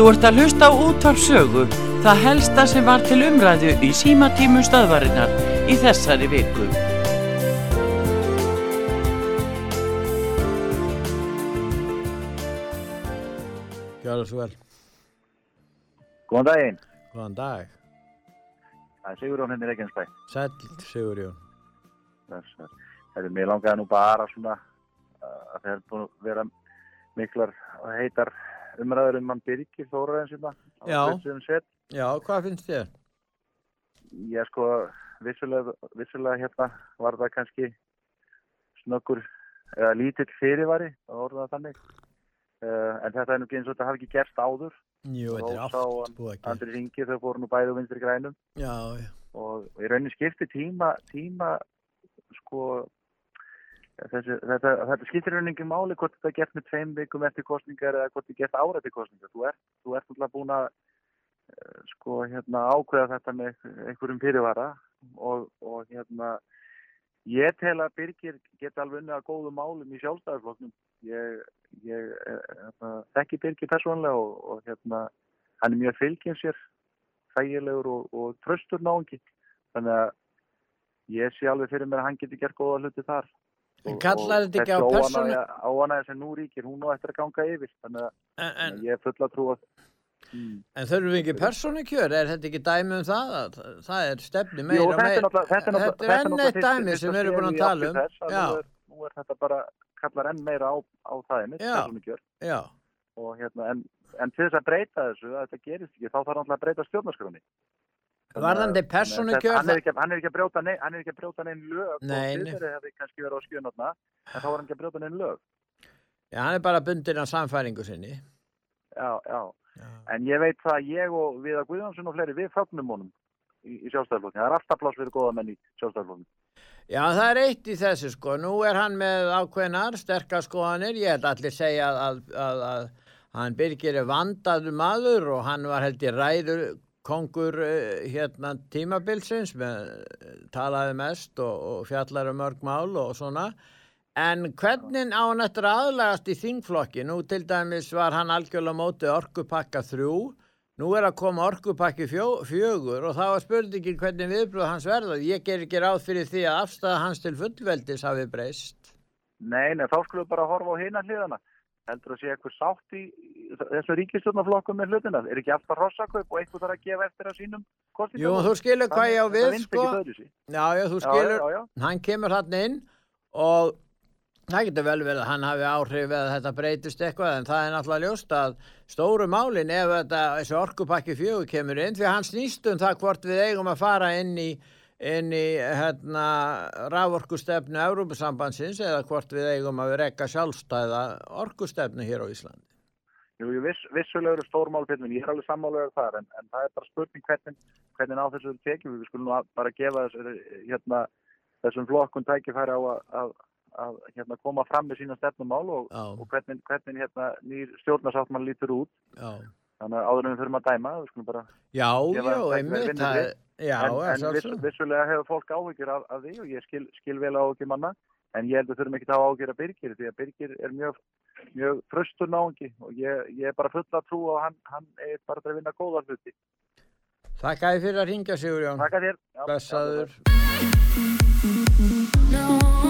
Þú ert að hlusta á útvarpsögu, það helsta sem var til umræðu í símatímu stöðvarinnar í þessari viku. Gjör það svo vel. Góðan daginn, Góðan dag. það er Sigurjón henni Reykjanesbæ. Sæll, Sigurjón. Það er mér langaði nú bara svona að það er búin að vera miklar heitar umræður um mann Birgir Þóraðin sinna. Já. Set. Já, hvað finnst þér? Ég sko, vissulega, vissulega hérna var það kannski snöggur eða lítill fyrirvari, það voru það þannig. Uh, en þetta er nú ekki eins og þetta hafi ekki gerst áður. Jú, þetta er og allt búið gera. Andri Ringi þau fóru nú bæði og vinstri grænum. Já, já. og í rauninni skipti tíma, tíma sko þessi, þetta, þetta skiptir rauninni ekki máli hvort þetta er gert með tveim vikum eftir kostningar eða hvort þetta er gert ára eftir kostningar þú ert, þú ert alltaf búin að eh, sko hérna ákveða þetta með einhverjum fyrirvara og, og hérna ég tel að Birgir geta alveg unnið að góðu málum í sjálfstæðarfloknum ég, ég eh, hérna, þekki Birgir persónlega og, og hérna hann er mjög fylgjum sér þægilegur og, og tröstur náungi. Þannig að ég sé alveg fyrir mér að hann geti gert góða hluti þar En kallar þetta ekki á persónu? Áanæði sem nú ríkir, hún á eftir að ganga yfir þannig að En, en, ég er full að trúa mm. en þurfum við ekki persónukjör? Er þetta ekki dæmi um það? Það, það er stefni meira og meira. þetta er enn eitt dæmi sem við erum búin að tala um. þess að. Nú er, þetta bara, kallar enn meira á, á það einmitt, Já. persónukjör. Já, og hérna, en, en til þess að breyta þessu, að þetta gerist ekki, þá þarf náttúrulega að breyta stjórnarskroni. Varðandi er ekki, hann hann er ekki að brjóta neinn lög, Nei, og fyrir hefði kannski verið á skjönotna, en þá var hann ekki að brjóta neinn lög. já, hann er bara bundin af samfæringu sinni. Já, já, Já. en ég veit það að ég og Viða Guðjónsson og fleiri, við fagnum honum í, í sjálfstæðarflokkin. Það er alltaf pláss fyrir góða menn í sjálfstæðarflokkin. Já, það er eitt í þessu sko. Nú er hann með ákveðnar, sterkar skoðanir. Ég held allir segja að, að, að, að hann Birgir er vandaður maður og hann var held ég ræður kongur eh, hérna tímabilsins talaði mest og, og fjallar um mörg mál og svona. En hvernig á hann eftir að aðlagast í þingflokki? Nú til dæmis var hann algjörlega á móti orkupakka þrjú. Nú er að koma orkupakki fjó, fjögur og þá er spurningin hvernig viðbröð hans verða. Ég ger ekki ráð fyrir því að afstæða hans til fullveldis hafi breyst. Nei, nei, þá skulum við bara horfa á hina hliðana. Heldur að sé eitthvað sátt í þessu ríkistjórnarflokkum með hlutina. Er ekki alltaf rossakaup og eitthvað þarf að gefa eftir að sínum kostingum? Jú, þú skilur hvað ég á við, sko. Já, já, þú skilur, Já, já, já. hann kemur hann inn og það getur vel verið að hann hafi áhrif eða þetta breytist eitthvað en það er náttúrulega ljóst að stóru málin ef þetta, þessi orkupakki fjögur kemur inn því að hann snýst um það hvort við eigum að fara inn í inn í hérna raforkustefnu Európusambansins eða hvort við eigum að rekka sjálfstæða orkustefnu hér á Íslandi. Jú, jú, viss, vissulega eru stórmál fyrir ég er alveg sammálega þar, en, en það er bara spurning hvernig, hvernig á þessu tekjum við skulum bara gefa þessu, hérna, þessum flokkun tækifæri á að, að, að hérna, koma fram með sína stefnumál og, og hvernig, hvernig hérna, nýr stjórnarsáttmann lítur út. Já, þannig að áður en við þurfum að dæma við skulum bara, já, já, einmitt, það, já, en, en viss, vissulega hefur fólk áhyggjur af, af því og ég skil, skil vel áhyggjur manna en ég held að þurfum ekki að hafa áhyggjur af Birgir því að Birgir er mjög, mjög fröstur náungi og ég, ég er bara full að trú og hann, hann er bara að vinna góða hluti. Þakka þið fyrir að ringja Sigurjón. Takk að þér. Já,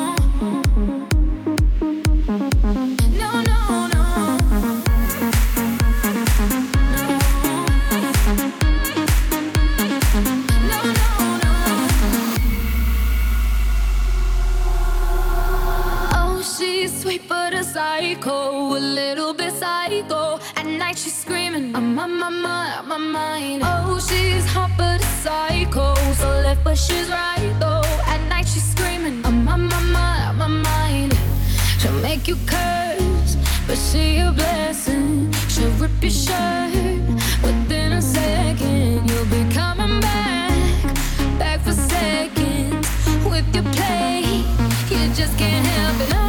psycho, a little bit psycho. At night she's screaming, I'm on my mind, my mind. Oh, she's hot but a psycho, so left but she's right though. At night she's screaming, I'm on my mind, my mind. She'll make you curse, but she a blessing. She'll rip your shirt within a second. You'll be coming back, back for seconds with your play. You just can't help it.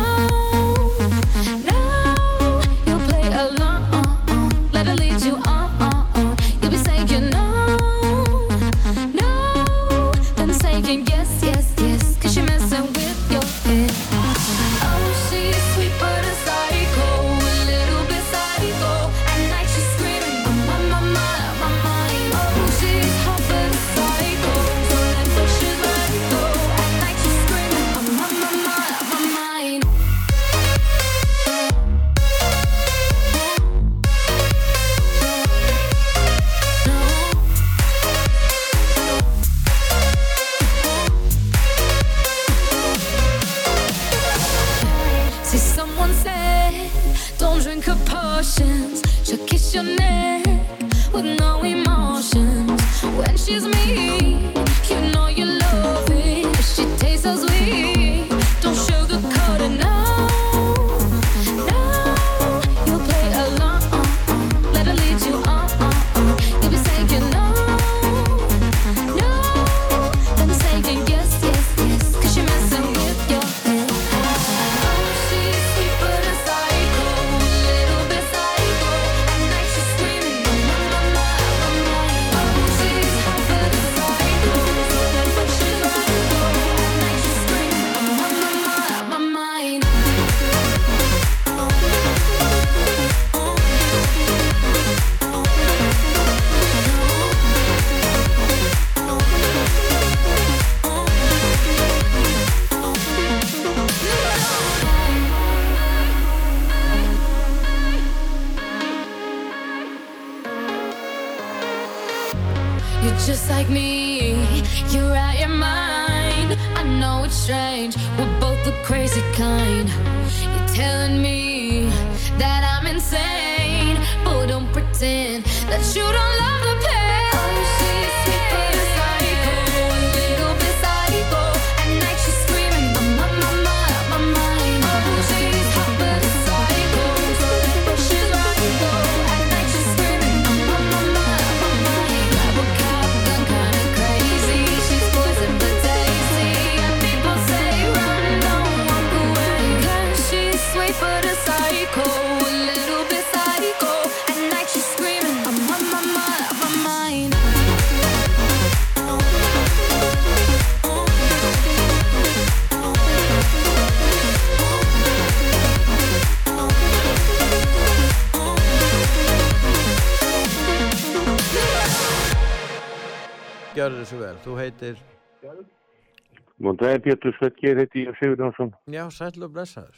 Góðan daginn Pétur Svettgeir heiti ég Sigur Jónsson. já, sæll og blessaður.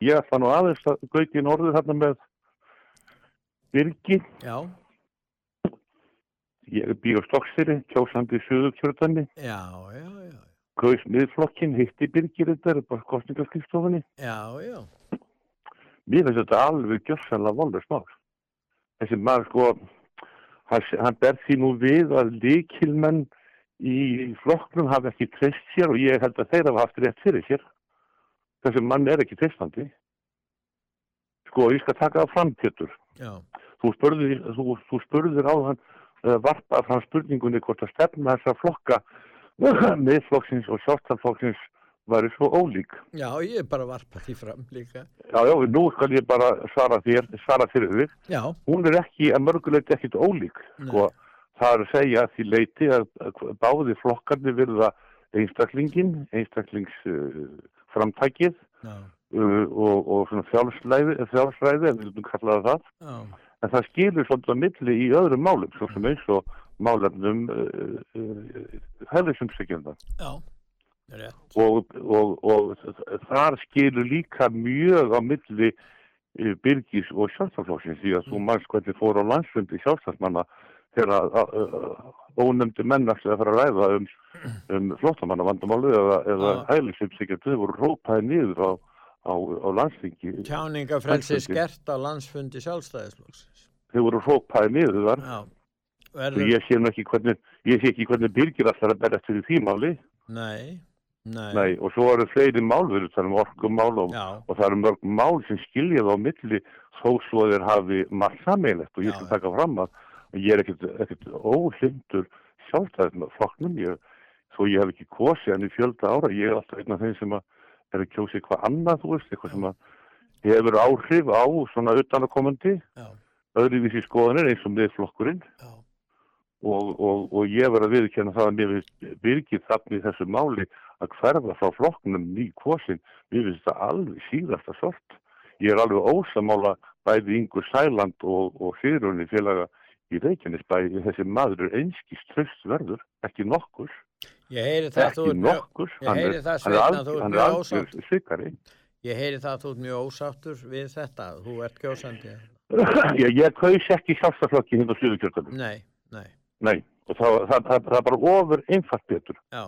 Ég ætla nú aðeins að gauti í norður þarna með Birgi. Já, Ég er bíó Stokkseri, kjósandi í Suðurkjörðanni. já, já, já, Kaus miðflokkin, hitti Birgir þetta, er bara kostningarskipstofunni. já, já, Mér finnst þetta alveg gjörsanlega volður smál. Þessi maður sko, hann, hann ber því nú við að líkilmenn í flokknum hafi ekki treyst sér og ég held að þeir hafa haft rétt fyrir sér. Þessi mann er ekki treystandi. Sko, ég skal taka það fram, Pétur. þú spurðir, þú, þú spurðir á hann uh, varpa fram spurningunni hvort að stefna þessa flokka miðflokksins og sjálfstæðflokksins væri svo ólík. já, ég er bara að varpa því fram líka. Já, já, nú skal ég bara svara þér, svara þér. Já, Hún er ekki, að mörguleiti ekkit ólík. Sko, það er að segja því leiti að, báði flokkarnir virða einstaklingin, einstaklings uh, uh, og, og svona þjálfsræði, þjálfsræði, ef við viljum kalla það já, En það skilur svolítið að milli í öðrum málum, svo sem eins og málefnum uh, uh, hefðisumsækjönda. já, rétt. Og, og, og þar skilur líka mjög á milli uh, Birgis og sjálfstaflóksins því að þú manns hvernig fór á landsfundi sjálfstafsmanna þegar ónefndi mennast að fara að ræða um, um flóttamanna vandamálu eða, eða Já. hælisumsækjöndu, þau voru rópaði niður á, á, á landsfingi. Tjáningafrelsi skert á landsfundi sjálfstæðisflokksins. Þau voru rópaði niður þar. Verður, ég sé ekki hvernig, ég sé ekki hvernig Birgir allar að berjast fyrir því máli. nei, nei, Nei, og svo eru fleiri mál, við erum það um orkumál og, og það eru mörg mál sem skilja það á milli þó svo þeir hafi margt sammeilegt og ég skal taka fram að ég er ekkert, ekkert óhlindur sjálfstæðið með flokknum, ég, þó ég hef ekki kosið hann í fjölda ára, ég er alltaf einn af þeim sem að er að kjósa eitthvað annað, þú veist, eitthvað sem að hefur áhrif á svona utanakomandi, öðruvísi skoðanir eins og miðflokkurinn. Já, og, og, og ég verð að viðkjanna það að mér virkið þarna í þessu máli að hverfa frá flokknum ný kosin, mér finnst það alveg síðasta sort. Ég er alveg ósamála bæði Ingur Sæland og, og Sigrunni félaga í Reykjanesbæði, þessi maður er einskist tröstverður, ekki nokkur, ég heyri það, þú ekki mjög, nokkur, ég hann er, heyri það, að þú ert er mjög algjör ósátt. svikari. ég heyri það að þú ert mjög ósáttur við þetta, þú ert kjósandi. ég, ég kaus ekki sjálfstaflokki hinn á Suðurkjörðunum, Nei, nei, nei, og það, það, það, það er bara ofur einfalt betur. já,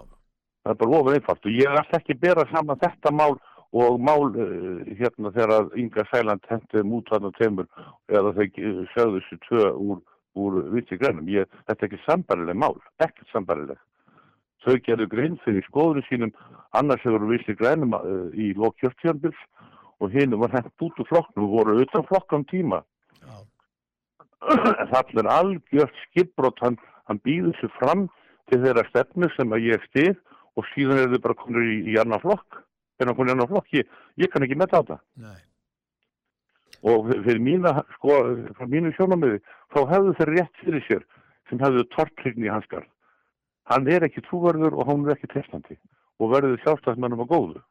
það er bara ofur einfalt og ég er alltaf ekki að bera saman þetta mál og mál uh, hérna þegar Inga Sæland hendið mút hann og temur eða þeir sögðu þessu tvö úr, úr vitsi grænum. Ég, þetta er ekki sambarileg mál, ekkert sambarileg. Þau gerðu grein fyrir skoðunum sínum annars hefur vitsi grænum uh, í lókjörtjörnbils og hinn var hendt út úr flokknum og voru utan flokkan tíma. Já. Það er algjört skipbrott, hann, hann býður sér fram til þeirra stefnu sem að ég stið og síðan er þau bara konur í, í annar flokk en hann konur í annar flokk, ég, ég kann ekki metta á það Nei. Og fyrir mína, sko, frá mínu sjónamöði þá hefðu þeir rétt fyrir sér sem hefðu tortrygni í hanskar hann er ekki trúverður og hann er ekki testandi og verður sjálfstæðsmennum að góðu.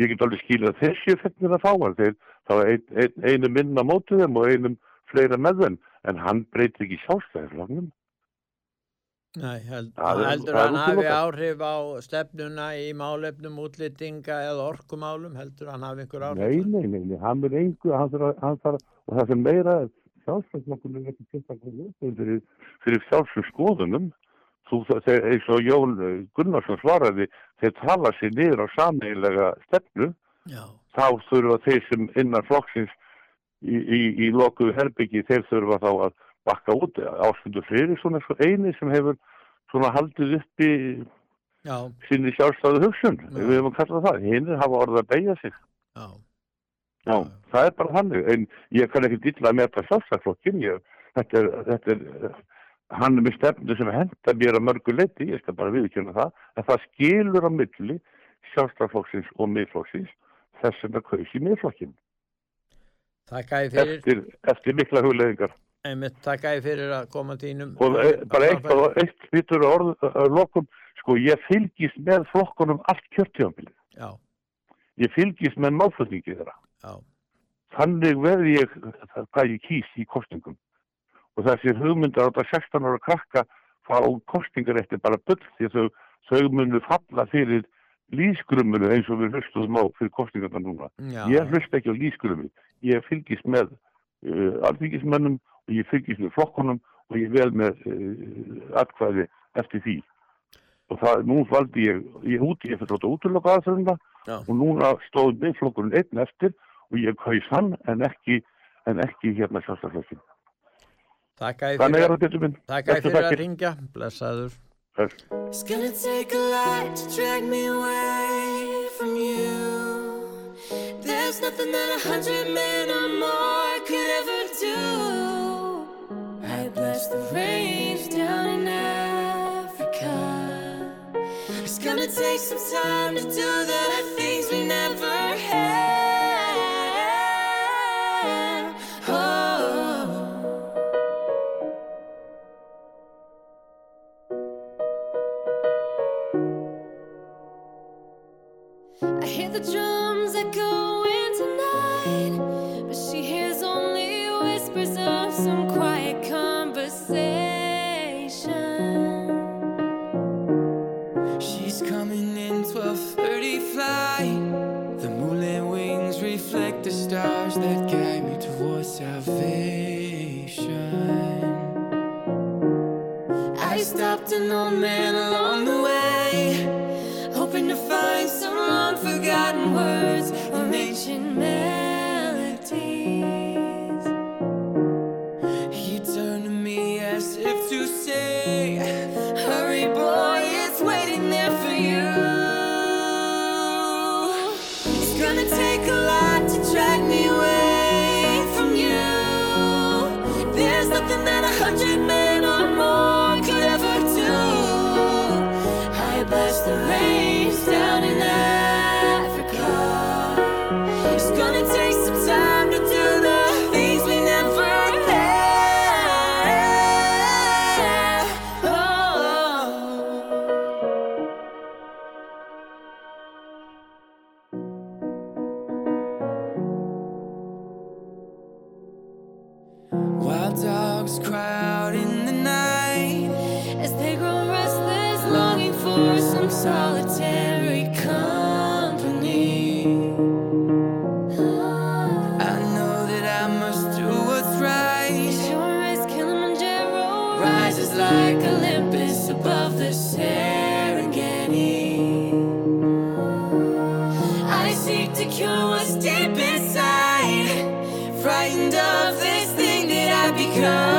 Ég get alveg skilja að þessi fennir að fá hann. Þeir þá er ein, ein, einu minna mótið þeim og einum fleira með þeim en hann breytir ekki sjálfstæðislognum Nei, held, Það heldur hann hafi áhrif á stefnuna í málefnum útlýtinga eða orkumálum, heldur hann hafi einhver áhrif? Nei, nei, nei, nei, hann er engu, hann þarf, að- hann þarf, og það sem meira er, sjálfsvæðslokkurinn er ekki ljósið fyrir, fyrir sjálfsum skoðunum. Þú, það, þeir, eins og Jón eh, Gunnarsson svaraði, þeir tala sér niður á sameiginlega stefnu, Já, þá þurfa þeir sem innan flokksins í, í, í lokuðu herbyggi, þeir þurfa þá að bakka út ástundu fyrir svona svo eini sem hefur svona haldið uppi já, sinni sjálfstæðu hugsun, Já. við hefum að kalla það, hinn hafa orðið að beigja sig. já, Já, það er bara þannig, en ég kann ekki dilla með þetta sjálfstæðflokkin, þetta er, þetta er, hann er með stefnu sem henda mér að mörgu leiti, ég skal bara viðkjöna það, en það skilur á milli sjálfstæðflokksins og miðflokksins, þess sem það kaus í miðflokkin, þakka ég fyrir, eftir, eftir mikla hugleðingar. Einmitt þakka ég fyrir að koma þínum. Og e, bara eitt, og eitt vitur orð, lokum, sko, ég fylgist með flokkunum allt kjörtjónbilið, Já, ég fylgist með málflutningi þeirra. já, þannig verði ég hvað ég kýs í kostningum og þessi hugmyndar á þetta 16 ára krakka fá kostningar eftir bara bull því þau, þau munu falla fyrir lísgrumunu eins og við hlustuðum á fyrir kostningarna núna. já, Ég hlust ekki á lísgrumi, ég fylgist með uh, alþingismennum ég fylgist með flokkunum og ég vel með uh, atkvæði eftir því. Og það, nú valdi ég, ég úti, ég fyrir þetta útlöka aðferðina Já. og núna stóð miðflokkurinn einn eftir og ég kaus hann en ekki, en ekki hérna ég Þannig er fyrir, fyrir að ringja, blessaður. It's gonna take a lot to drag me away from you. There's nothing that a hundred men or more could ever do. The range down in Africa. It's gonna take some time to do the things we never had. Oh. I hear the drums I stopped an old man along to cure what's deep inside. Frightened of this thing that I've become.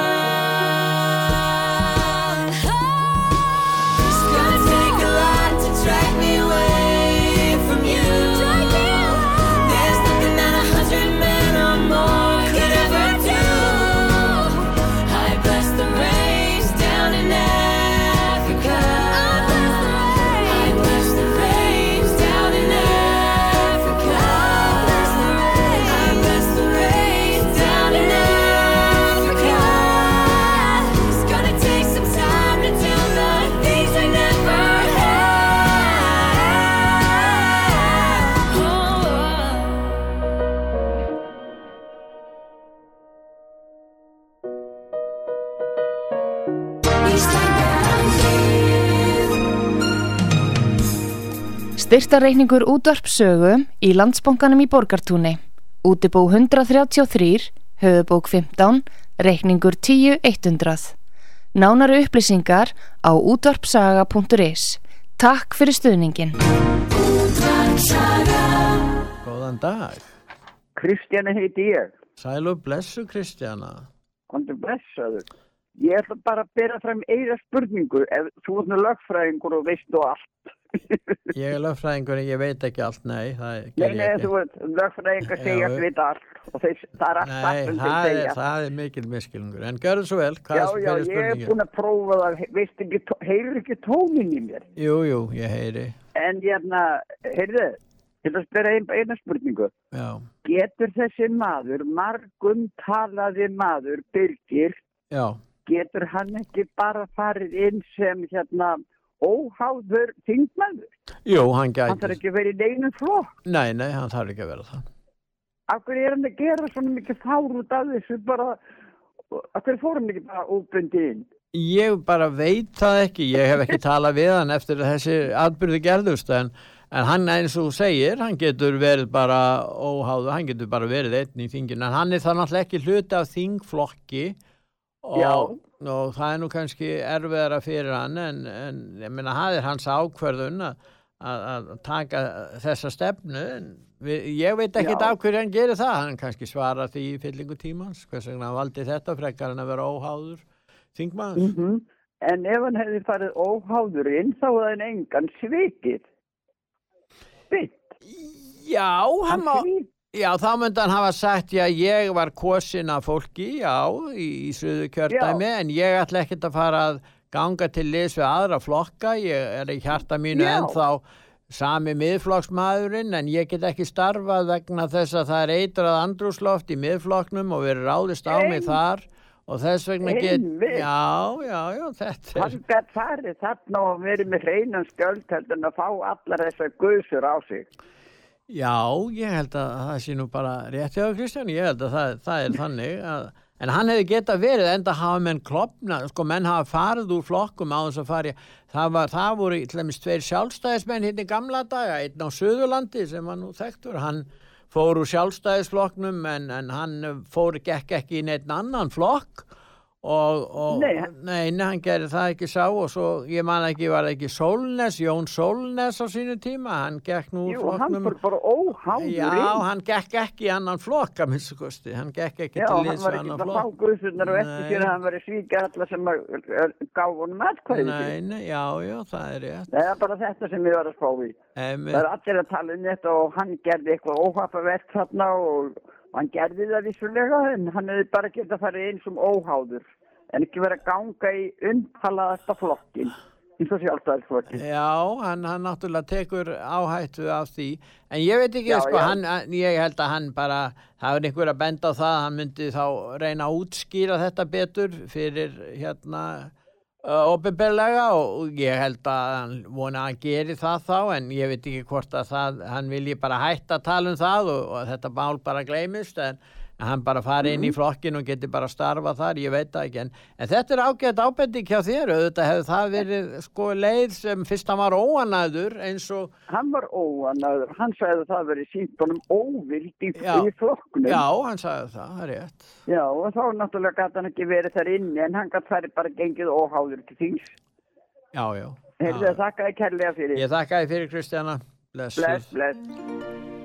Styrtareikningur útvarpsögu í landsbónganum í Borgartúni. Útibó 133, höfubók 15, reikningur 10.100. Nánari upplýsingar á útvarpsaga.is. Takk fyrir stuðningin. Góðan dag. Kristjana heiti ég. Sælu blessu Kristjana. Kondur blessaður. Ég ætla bara að bera fram eira spurningu ef þú ert með lögfræðingur og veist þú allt. Ég er lögfræðingur ég veit ekki allt, nei, það Nei, nei, þú ekki. ert lögfræðingur segja Já, að vita allt og þeir, það er allt Nei, þeir það er, það er mikil miskilningur. En görðu svo vel, hvað Já, er já, fyrir ég er spurningin? búin að prófa það, veist ekki, heyrir ekki tónin í mér. Jú, jú, ég heyri. En hérna, heyrðu, til að spyrja ein, eina spurningu. Já, Getur þessi maður, margum talaði maður, Birgir, já. getur hann ekki bara farið inn sem hérna óháður þingmaður? Jú, hann Hann þarf gæti. ekki í neinum flokk. Nei, nei, hann þarf ekki að vera það. Af hverju er hann að gera svona mikið fár út af þessu bara, af hverju fór hann ekki bara óbundi inn? Ég bara veit það ekki, ég hef ekki talað við hann eftir þessi atbyrði gerðust en, en hann eins og segir, hann getur verið bara óháðu, hann getur bara verið einn í þinginu en hann er það náttúrulega ekki hluti af þingflokki. Og, og það er nú kannski erfiðara fyrir hann en, en ég það er hans ákverðun að, að, taka þessa stefnu en við, ég veit ekki Já. af hverju hann gerir það, hann kannski svarar því í fyllingu tímans, hvers vegna hann valdi þetta frekar en að vera óháður þingmaður. Mm En ef hann hefði farið óháður inn þá hefði hann engan svikið. Bitt, Já, hann hann má. Já, þá myndi hann hafa sagt, já, ég var kosin af fólki, já, í, í suðu kjördæmi, en ég ætla ekkert að fara að ganga til liðs við aðra flokka, ég er í hjarta mínu Já. ennþá sami miðflokksmaðurinn, en ég get ekki starfað vegna þess að það er eitrað andrúsloft í miðflokknum og verið ráðist á mig þar og þess vegna get, já, já, já, þetta er, Hann gætt farið þarna og verið með hreinan skjöld heldur en að fá allar þessar guðsur á sig. Já, ég held að það sé nú bara rétt hjá Kristján, ég held að það, það er þannig að, en hann hefði geta verið enda hafa menn klopna, sko menn hafa farið úr flokkum á þess að fari það, var, það voru í tlemmis tveir sjálfstæðismenn hérna í gamla daga, einn á Suðurlandi sem var nú þekktur, hann fór úr sjálfstæðisflokknum en, en hann fór gekk ekki í neitt annan flokk og, og Nei, nei, hann gerði það ekki sá og svo, ég man ekki, var ekki Sólnes, Jón Sólnes á sínu tíma, hann gekk nú Jú, hann fór bara óháður Já, hann gekk ekki í annan flokk að minnstu kosti, hann gekk ekki Já, til hann liðs var við ekki annan að fá flokk. guðsurnar og eftir að hann var að svíka alla sem gáfu honum atkvæði Nei, nei, já, já, það er rétt. Það er bara þetta sem ég var að spá í. Það er allir að tala um þetta og hann gerði eitthvað óhafavert þarna og hann gerði það vissulega en hann hefði bara getað að fara inn sem óháður en ekki verið að ganga í umtalaðasta flokkin eins og sjálfstæðisflokkin. já, hann, hann náttúrulega tekur áhættu af því, en ég veit ekki, Já, sko, já. Hann- ég held að hann bara, það er einhver að benda á það, hann myndi þá reyna að útskýra þetta betur fyrir hérna ofinbeglega og, og ég held að hann vona að hann geri það þá en ég veit ekki hvort að það, hann vilji bara hætta að tala um það og, og þetta mál bara gleymist en að hann bara fari inn í flokkin og geti bara starfa þar, ég veit það ekki en, en þetta er ágætt ábending hjá þér auðvitað hefur það verið sko leið sem fyrst hann var óanæður eins og Hann var óanaður, hann sagði að það verið sínt honum óvild í, í flokknum. já, hann sagði það, það er rétt Já, og þá náttúrulega gæti hann ekki verið þar inni en hann gæti færi bara gengið óháður til þings. já, já, Heyrðu, já. þakka þið kærlega fyrir. ég þakka þið fyrir Kristjana blessuð Bless, bless.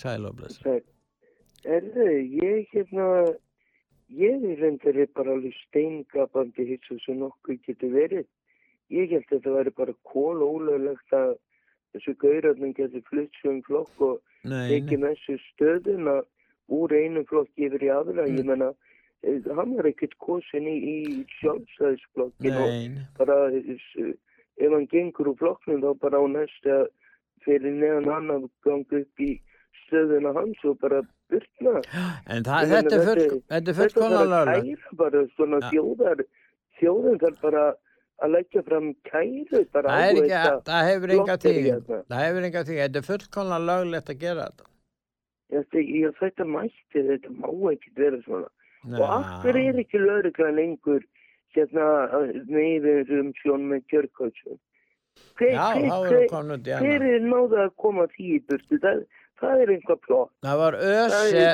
Sæl og bless. Sæl. Erðu, ég hérna, ég er reyndar er bara alveg steingapandi hitsu sem nokkuð getur verið. Ég held að þetta væri bara kól ólöglegt að þessu gaurarnum getur flutt sem flokk og tekið með þessu stöðuna úr einu flokki yfir í aðra. Mm. Ég menna, eh, hann var ekkert kosin í, í sjálfstæðisflokkin og bara eh, ef hann gengur úr flokknum þá bara á næsta fyrir neðan hann að ganga upp í stöðuna hans og bara byrna. En það, Ég þetta er full, þetta er að bara svona Ja. þjóðar, þjóðin þarf bara að leggja fram kæru bara Það ekki, þetta það hefur enga tíð. hérna. Það hefur enga tíð. Þetta er fullkomlega löglegt að gera þetta. Þetta, ég, þetta mætti, þetta má ekki vera svona. Nei. Og af hverju er ekki lögreglan lengur hérna með um sjón með kjörkvöldsum? Hver, Já, hver, hver, hver er náða að koma því í burtu? Það, það er einhvað plott. Það var ÖSE,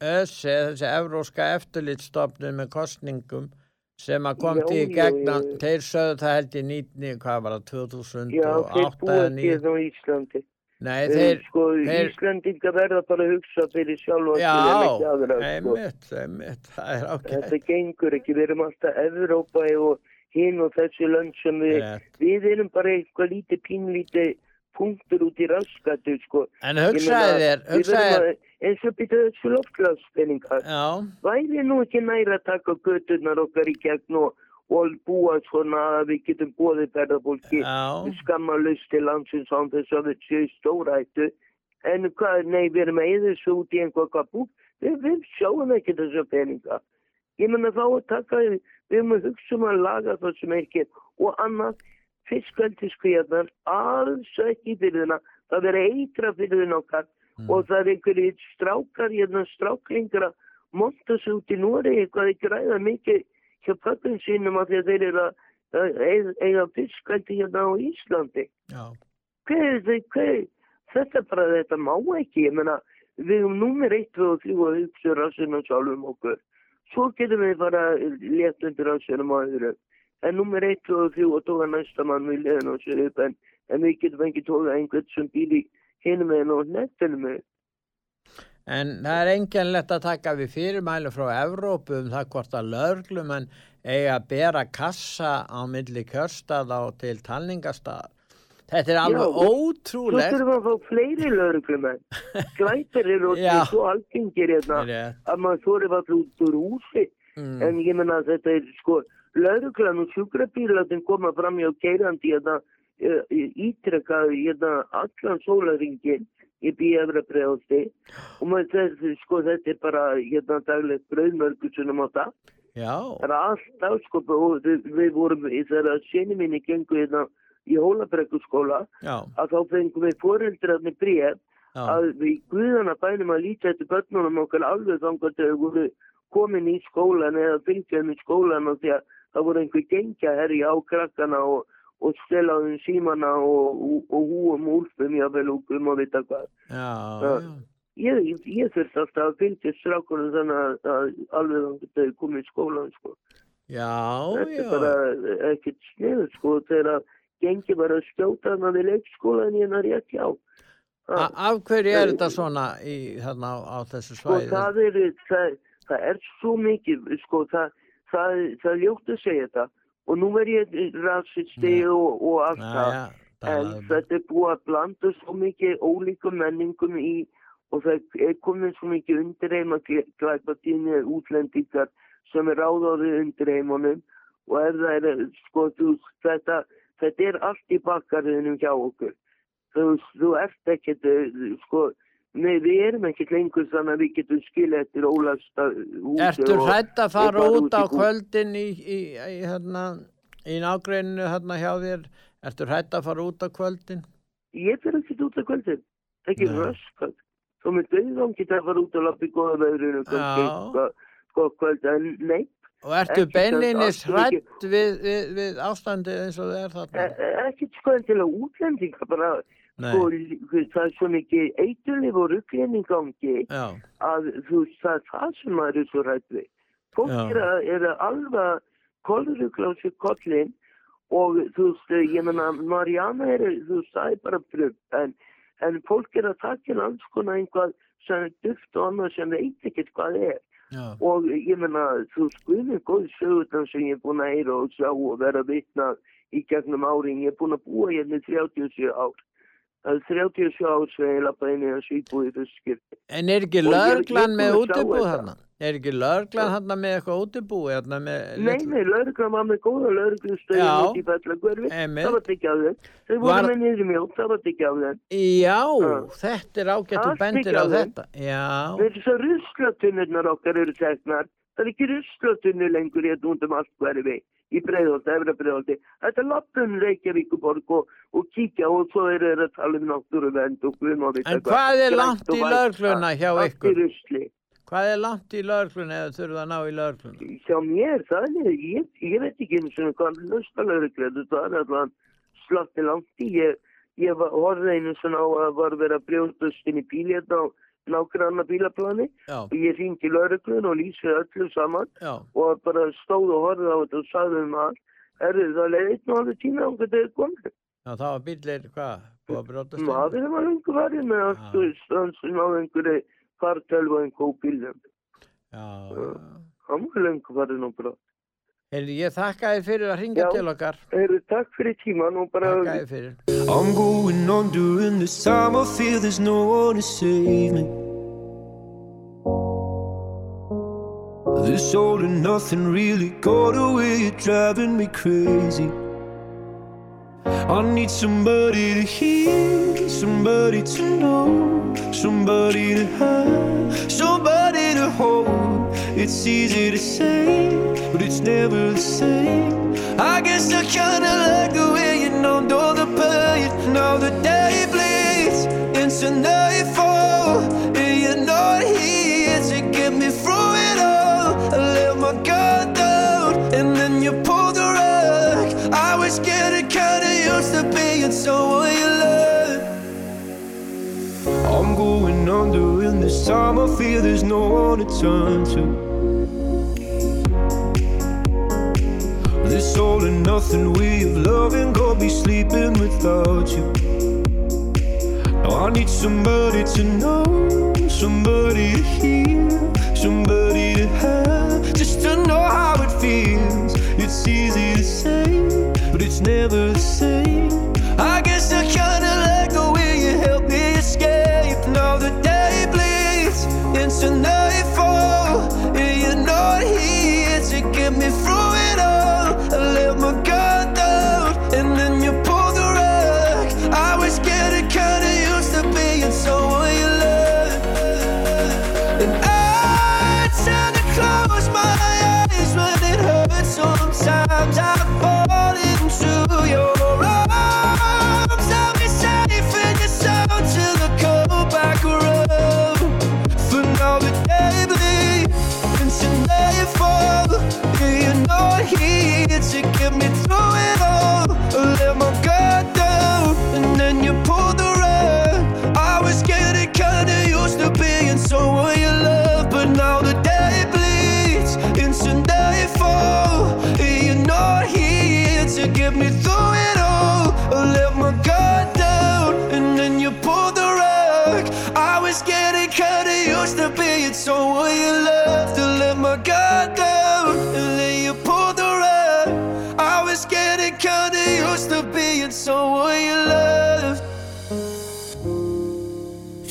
ÖSE, þessi evróska eftirlitstofnun með kostningum sem að kom Já, til í já, gegna, já. þeir sögðu það held í 19, hvað var það, Já, 2008 þeir eða búa 9? til á Íslandi. Nei, Þeir, þeir, sko, þeir- Íslandinga verða bara að hugsa fyrir en já, aðra. Sko. einmitt, einmitt, það er ágætt. Þetta gengur ekki, við erum alltaf Evrópa og hinn og þessi lönd sem við, Rétt. við erum bara eitthvað lítið pínlítið punktur út í raskatu, sko. En hugsaði þér, hugsaði þér, Eins og byrja þessu loftglaspenningar. já, Væri nú ekki næra að taka göturnar okkar í gegn og, og búa svona að við getum bóðið ferðarfólki já, skammalust til landsins án þess að við séu stórættu. En hvað, nei, við erum að eða þessu út í einhvað kapú. Við, við sjáum ekki þessu peninga. Ég menna þá að taka, við erum að hugsa um að laga það sem ekki og annað, fiskveldiskujarnar, alls ekki fyrir þennan. Það verður eitra fyrir þennan okkar og það er einhverjir strákar, hérna stráklingar að monta sig út í Nóri eitthvað ekki ræða mikið hjá pappin sínum að þeir eru að eiga- fiskveldi hérna á Íslandi. já, Hvað er þetta, bara þetta má ekki, ég meina við erum númer 1, 2 og 3 að hugsa rassinu sjálfum okkur. Svo getum við bara létt undir rassinum á öðru. En númer 1, 2 og 3 og tóka næsta mann við liðan á sér upp en, en við getum ekki tóka einhvern sem í hinum meginn og nettinu með. En það er enginlegt að taka við fyrirmælu frá Evrópu um það hvort að löglumenn eiga að bera kassa á milli kjörstað á til talningastaðar. Þetta er alveg Já, og- Svo ótrúlegt. þurfum við að fá fleiri lauruglumenn. Glæpir eru orðið svo algengir hérna að maður þorir alltaf út úr húsi. Mm. En ég menna að þetta er sko, lauruglan og sjúkrabílatin koma fram hjá keirandi hérna ítrekkað hérna allan sólaringin í bíefra bregðaldi og maður þessi sko þetta er bara hérna daglegt brauðmörgusunum á það. Já, Það er alltaf sko og við, við vorum í þeirra sinni minni gengu hérna í Hólabrekkuskóla já, að þá fengum við foreldrarnir bréf já, að við guðana bænum að líta eftir börnunum okkar alveg þangar þegar þau voru komin í skólan eða fylgjaðum í skólan og því að það voru einhver gengja herri á krakkana og, og stelaðum símana og, og, og húum úlfum jáfnvel og um að vita hvað. já, Já. já. Ég, ég, ég þurfti alltaf að fylgja strákunum þannig að, að alveg þau komið í skólan sko. Já, Þetta er já, bara ekkert sniður sko þegar að gengi bara að skjóta hana við leikskólan í hennar rétt já. Af hverju er þetta svona í, þarna á, á þessu Sko svæði? það er, það, það er svo mikið, sko það, það, það er ljótt að segja þetta og nú er ég rasisti Já. og, og allt Já, það já, en um- þetta er búið að blanda svo mikið ólíkum menningum í og það er komin svo mikið undirheim að glæpa tíni útlendingar sem er ráðáðið undirheimunum og er, sko, þú, þetta, þetta er allt í bakkariðinum hjá okkur. Þú, þú ert ekkert, eh, sko, nei, við erum ekkert lengur þannig að við getum skilja eftir ólasta húsi Ertu og- hrætt að og fara fara út á kvöldin í, í, í, hérna, í nágreininu hérna hjá þér? Ertu hrætt að fara út á kvöldin? Ég fer ekki út á kvöldin, ekki röskat. Svo með döðum geta að fara út og lappa í góða veðrinu, Já. sko, sko, kvöld, en nei, Og ertu allt hrætt við, við, við ástandið eins og það er e þarna? e- ekki sko en til að útlendinga bara. Sko, það er svo mikið eiturlif og rugglinni gangi Já, að þú veist, það er það sem maður er svo rætt við. Fólk er, er að alveg sér kollin og þú veist, ég menna, Mariana er, þú veist, það er bara pröf, en, en fólk er að taka inn alls konar einhvað sem er duft og annað sem veit ekkert hvað er. já, Og ég menna, þú veist, guðmið góð sögurnar sem ég er búin að heyra og sjá og vera vitnað í gegnum árin. Ég er búin að búa hérna í 37 ár. Það er 37 ár sem ég lappa inn í þessu skipti. En er ekki ég með að þetta. þarna? Er ekki lögreglan þarna með eitthvað með Nei, nei, lauruglan var með góða út í. Einmitt. Það var tekið af þeim. Þau voru Var- með niður mjótt, það var tekið af þeim. Já, Já. þetta er ágætt og bendir ekki á þeim. þetta. Já, Þess að ruslatunnurnar okkar eru teknar. Það er ekki ruslatunnur lengur hérna út um allt hverfi í breiðholti, efra breiðholti. Þetta er lappun Reykjavíkuborg og, og kíkja og svo eru þeir að tala um náttúruvend og guðmáðið. En hvað er langt í lögregluna hjá ykkur? hvað er langt í lögregluna eða þurfa að ná í lögregluna? Hjá mér, það er, ég, ég veit ekki eins og hvað löstalögruglega, það er allan slatti langt í. Ég, ég var horfði einu svona á að var brjóðast inn í bíl hérna nákvæmna bílaplani Já, og ég ringi lögreglun og lýsið öllu saman já, og bara stóð og horfði á þetta og sagði um að erðu það leið einn og alveg tíma hvað þau er komið. já, það var bílir, hvað, búið að brjótast inn? Maður var lengur varðið með allt stansin á einhverju fartölvu og einhverju bílum. Já, já. Hann var lengur varðið nú bara. Heyrðu, ég þakka þið fyrir að ringa Já. til okkar. Heyrðu, takk fyrir tíman og bara... Þakka þið fyrir. I'm going on during this time. I feel there's no one to save me. This all and nothing really got away, you're driving me crazy. I need somebody to hear, somebody to know, somebody to have, somebody. It's easy to say, but it's never the same. I guess I kinda like the way you numbed all the pain. Now the day bleeds into nightfall, and you're not here to get me through it all. I let my guard down, and then you pulled the rug. I was getting kinda used to being someone you love. I'm going under, and this time I feel there's no one to turn to. Nothing of loving, go be sleeping without you. Now I need somebody to know, somebody to hear, somebody to have, just to know how it feels. It's easy to say, but it's never the same. I guess I kinda like the way you help me escape. Now the day bleeds into nightfall, and you're not here to get me through it all.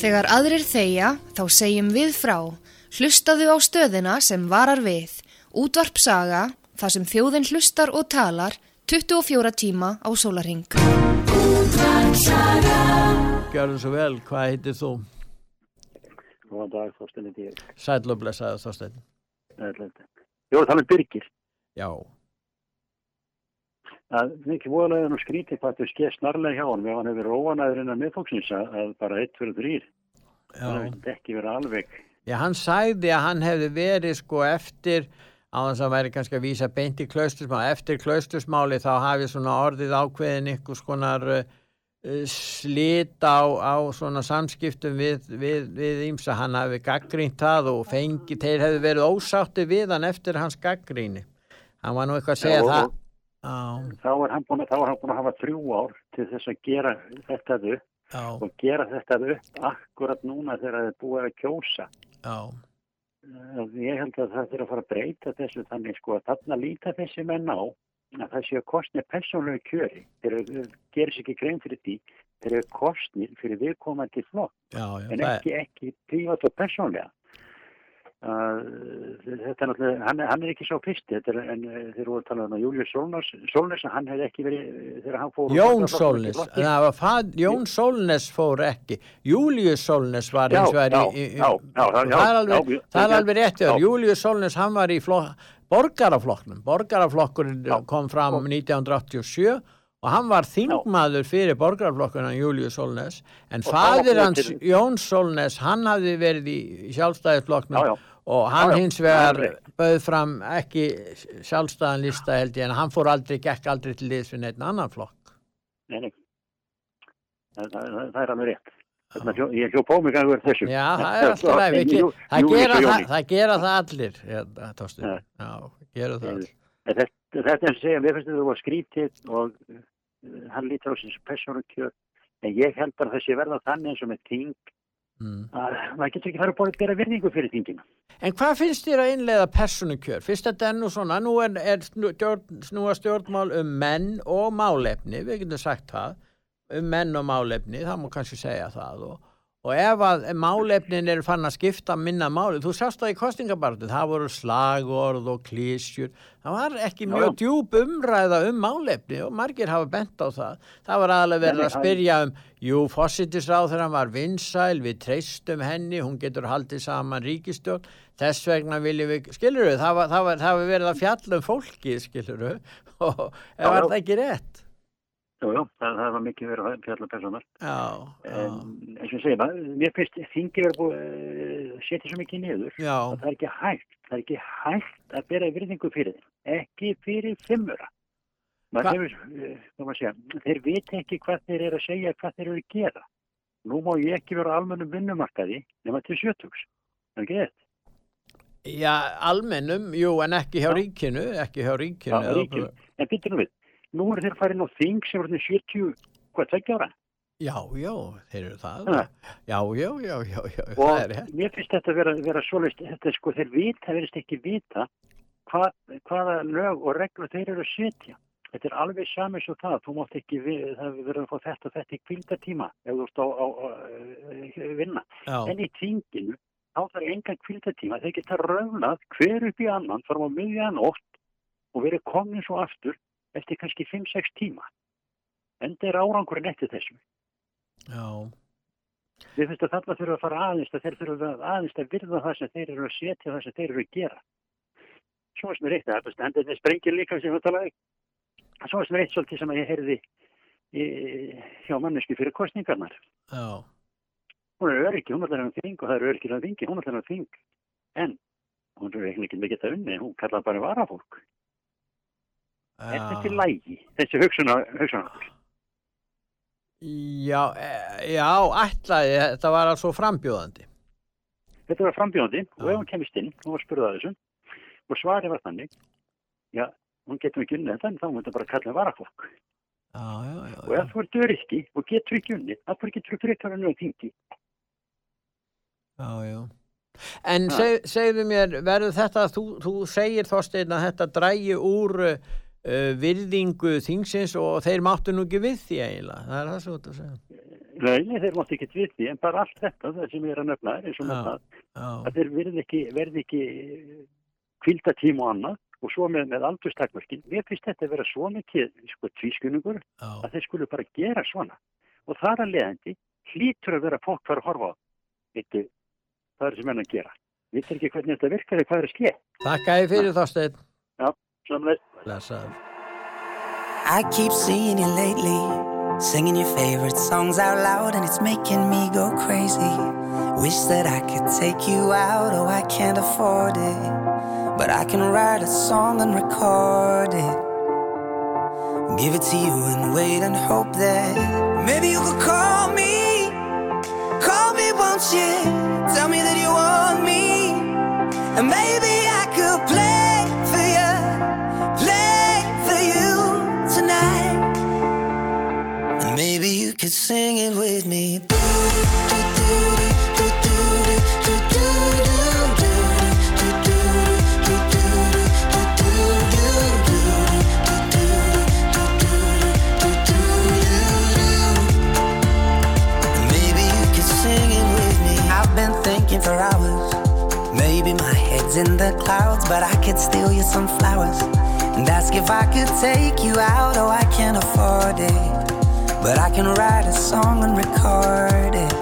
Þegar aðrir þegja, þá segjum við frá. Hlustaðu á stöðina sem varar við. Útvarp saga, þar sem þjóðin hlustar og talar, 24 tíma á sólarhing. Gjörðu svo vel, hvað heitir þú? Góðan dag, Þorstein heiti ég. Sæll og blessaði Þorstein. Ætlaði. Ég var að tala um Birgir. Já. Það er ekki voðalega nú skrítið hvað þau skeið snarlega hjá hann. Við hann hefur óanæður innan miðfóksins að, að bara 1, 2, 3. Það hefur ekki verið alveg. Já, hann sagði að hann hefði verið sko eftir, á þess að væri kannski að vísa beint í klaustusmáli, eftir klaustusmáli þá hafi svona orðið ákveðin ykkur skonar uh, uh, slit á, á svona samskiptum við, við, við ímsa hann hafi gaggrínt það og fengi, þeir hefðu verið ósátti við hann eftir hans gaggríni hann var nú eitthvað að segja Já, það. Og- Já, þá er hann búin að, þá er hann búin að hafa þrjú ár til þess að gera þetta upp já, og gera þetta upp akkurat núna þegar það er búið að kjósa. já, Eh, Ég held að það þurfa að fara að breyta þessu þannig sko að þarna líta þessi menn á að það séu kostnir persónlegu kjöri. Þeir gerir sér ekki grein fyrir því. Þeir eru kostnir fyrir viðkomandi flokk en ekki, ekki prívat og persónlega. Uh, þetta er náttúrulega, hann, hann er ekki svo er, en uh, þeir eru að tala um að Július Solnars, hann hefði ekki verið, þegar hann fór... Jón fað, Jón Sólnes fór ekki, Július Sólnes var eins og það er alveg, rétt Július Sólnes hann var í flokk, borgaraflokknum, borgaraflokkurinn kom fram 1987 og hann var þingmaður fyrir borgaraflokkurinn Július Sólnes, en fadir hans Jón Sólnes, hann hafði verið í, sjálfstæðisflokknum Já, já. Og hann Já, já, hins það vegar bauð fram ekki sjálfstæðan lista held ég en hann fór aldrei, gekk aldrei til liðs við neitt annan flokk. Nei, nei. Það, það, það, það er alveg rétt. Þarna, ég hljópa á mig að vera þessu. Já, það er alltaf Jú- það það, það gera það allir. Ja. Já, gera það allir. Þetta, þetta er að segja, mér finnst þetta var skrítið og uh, hann lítur á þessu persónu kjör. En ég held bara að þessi verða þannig eins og með ting Mm. að maður getur ekki farið að bera virðingu fyrir tingina. En hvað finnst þér að innleiða persónukjör? Fyrst þetta er nú svona, nú er, er snúa stjórnmál um menn og málefni, við getum sagt það, um menn og málefni, það má kannski segja það og, og ef að málefnin eru fann að skipta minna máli, þú sást það í kostingabartu, það voru slagorð og klísjur, það var ekki Já, mjög já. djúb umræða um málefni og margir hafa bent á það, það var aðalega verið að það- spyrja um, jú, fósittisráður var vinsæl, við treystum henni, hún getur haldið saman ríkistjórn, þess vegna viljum við, skilur við, það var, það var, það var verið að fjalla um fólkið, skilur við, og Já, var það ekki rétt? Jú, jú, það, það var mikið verið að fjalla persónar. Já, En eins og segja, maður- mér finnst þingi verið búið að setja svo mikið niður já, að það er ekki hægt, það er ekki hægt að bera virðingu fyrir þeim, ekki fyrir fimmura. Maður hefur, eh, hvað maður segja, þeir veit ekki hvað þeir eru að segja, hvað þeir eru að gera. Nú má ég ekki vera á almennum vinnumarkaði nema til sjötugs. Það er ekki þetta. já, almennum, jú, en ekki hjá ríkinu, ekki hjá ríkinu. Já, ríkinu. En býttu nú við, nú eru þeir farin á þing sem eru 70, hvað, tveggja ára? Já, já, þeir eru það. Já, já, já, já, já, það Og er rétt. mér finnst þetta vera, vera svoleist, þetta sko, þeir vita, verðist ekki vita hvað, hvaða lög og reglur þeir eru að setja. Þetta er alveg sami svo það, þú mátt ekki, vi- það verður að fá þetta og þetta í kvildatíma ef þú ert á, á á- vinna. Já, En í þinginu, þá þarf engan kvildatíma, þeir geta raunað hver upp í annan, fara á miðjan ótt og verið komin svo aftur eftir kannski 5-6 tíma. Enda er árangurinn eftir þessu. já, Við finnst að þarna þurfa að fara aðeins að þeir þurfa að aðeins að virða það sem þeir eru að setja það sem þeir eru að gera. Svo sem er eitt að það þetta sprengir líka sem við talaði. Svo sem er eitt svolítið sem ég heyrði í, hjá mannesku fyrir kostningarnar. já, Hún er öryggi, hún er allir að þing og það er öryggir að þingi, hún er allir að þing. En hún er ekki með geta unni, hún kallar bara varafólk. Er þetta í lægi, þessi hugsunar, hugsunar? Já, e- já, ætlaði, þetta var alveg svo frambjóðandi. Þetta var frambjóðandi og Já. ef hún kemist inn, hún var spurðað þessu og svarið var þannig, já, hún getur ekki unnið þetta en þá mun þetta bara kalla varafólk. Já, já, já, Og ef þú ert öryggi og getur ekki unnið, þá fyrir getur þú frekar unnið á þingi. já, já. En seg, segðu mér, verður þetta, þú, þú segir Þorsteinn að þetta drægi úr virðingu þingsins og þeir máttu nú ekki við því eiginlega, það er það svo að segja. Nei, þeir mátt ekki við því, en bara allt þetta, það sem er að nefna, er eins og með það, að þeir verði ekki, ekki kvildatíma og annað og svo með, með aldurstakmörkin. Mér finnst þetta að vera svo mikið sko, tvískunningur já, að þeir skulle bara gera svona. Og það er leðandi, hlýtur að vera fólk fara að horfa á. Veitu, það er sem enn að gera. Vittir ekki hvernig þetta virkar eða hvað er að ske. þakka ég fyrir Þorsteinn, Samlega. blessaður. I keep seeing you lately, singing your favorite songs out loud, and it's making me go crazy. Wish that I could take you out, oh, I can't afford it. But I can write a song and record it. Give it to you and wait and hope that Maybe you could call me, call me, won't you? Tell me that you want me, sing it with me. Maybe you could sing it with me. I've been thinking for hours. Maybe my head's in the clouds, but I could steal you some flowers and ask if I could take you out. Oh, I can't afford it, but I can write a song and record it.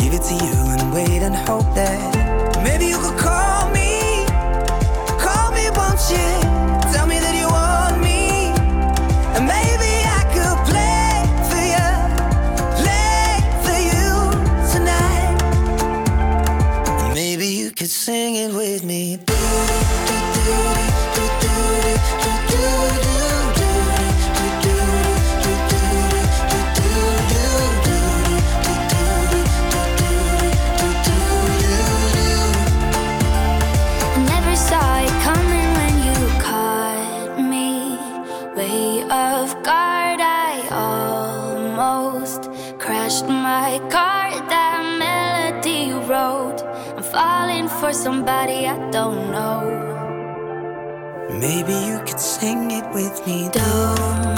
Give it to you and wait and hope that somebody I don't know. Maybe you could sing it with me. Don't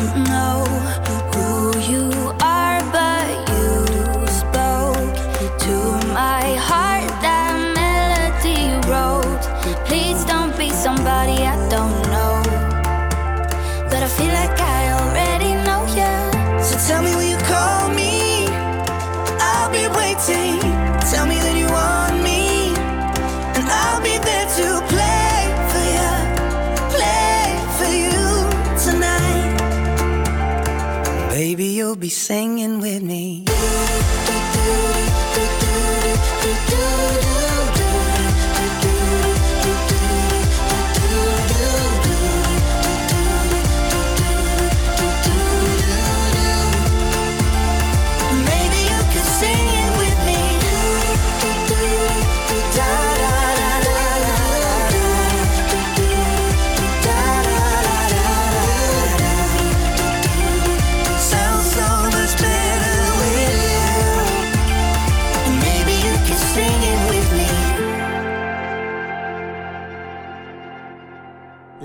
be singing with me.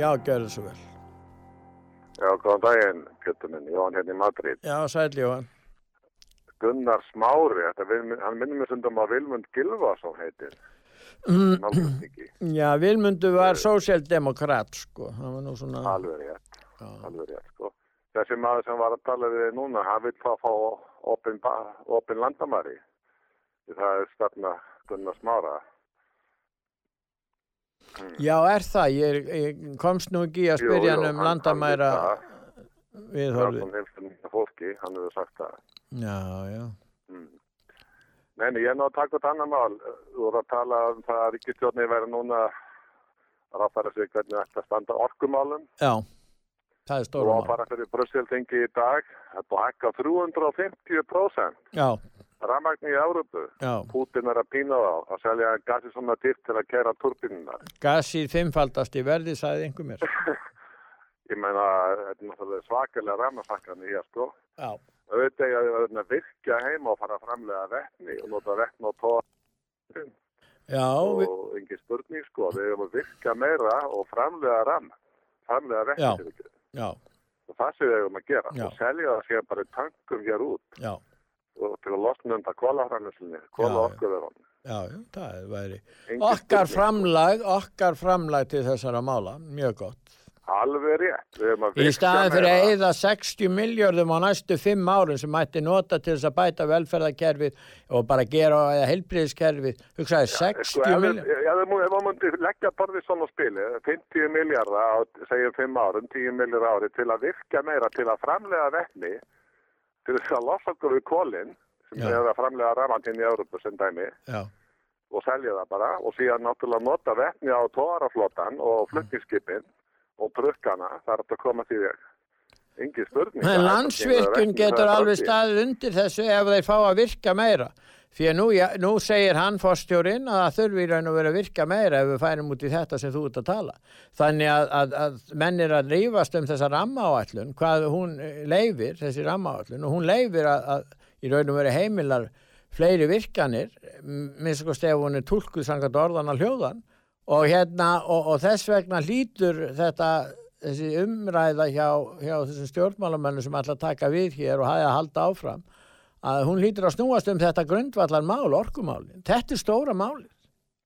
Já, gjörðu svo vel. Já, góðan daginn, Kjötur minn, Jón hérna í Madrid. Já, sæl Jóhann. Gunnar Smári, þetta, vil- hann minnum mér stundum að Vilmund Gilvason heitir. Nálgustiki. Já, Vilmundur var sósjaldemokrat, sko. Svona... Alveg rétt, alveg rétt, sko. Þessi maður sem var að tala við þig núna, hann vil fá fá opin, ba- opin landamæri. Það er stefna Gunnar Smára. Já, er það? Ég, ég komst nú ekki að spyrja hann um landamæra hann við Það er fólki, hann hefur sagt það. Já, já. Nei, nei, ég er nú að taka út annar mál. Þú voru að tala um það að ríkistjórni verið núna að ráðfæra sig hvernig þetta standa orkumálum. Já, það er Þú var mál. bara fyrir Brusseltingi í dag. Það að hækka 350%. Já, Ramagn í já. Putin er að pína þá að selja gasi svona dýrt til að kera turbinuna. Gasið fimmfaldast í verði, sagði einhver mér. Ég meina, þetta er náttúrulega svakalega ramagsakkan í hér, sko. Já. Auðvitað ég að virkja heima og fara að framlega vettni og nota vettni og tóa Já, og engin spurning sko, við erum að virka meira og framlega ram, framlega vettni Já. já, Og það sem við erum að gera Já. og selja það sér bara tankum hér út já, og til að losna kólaframlislinni, kóla Já, já. orkuverðan. já, já, það væri. Okkar spurning. framlag, okkar framlag til þessara mála, mjög gott. Alveg rétt, Í staðin fyrir að eyða 60 miljardum á næstu fimm árum sem mætti nota til þess að bæta velferðarkerfið og bara gera eða heilbriðiskerfið, hugsaði 60 Sko, ef miljardum. ef við ef við myndi leggja borðið svona spili, 50 miljardar á, segjum 5 árum, 10 miljardar ári til að virka meira, til að framlega vettni, til þess að losa okkur við kólinn, sem er að framlega ramantinn í Európu sem dæmi, Já, og selja það bara, og síðan náttúrulega nota vettni á tóaraflottan og flutningsskipin og brukkana, það hægt að koma því veg. Engi spurning. En landsvirkjun getur alveg staðið undir þessu ef þeir fá að virka meira. Að nú, ja, nú segir hann fórstjórin að það þurfi í raun og vera að virka meira ef við færum út í þetta sem þú ert að tala. Þannig að, að, að menn er að rífast um þessa rammaáallun, hvað hún eh, leifir, þessi rammaáallun, og hún leifir að, að í raun og vera heimilar fleiri virkanir, minnst sko stef hún er tólkuð sangat orðan að hljóðan og hérna, og, og þess vegna hlýtur þetta þessi umræða hjá, hjá þessum stjórnmálamönnum sem að taka við hér og hafa að halda áfram að hún hlýtur að snúast um þetta grundvallar mál, orkumálin. Þetta er stóra málið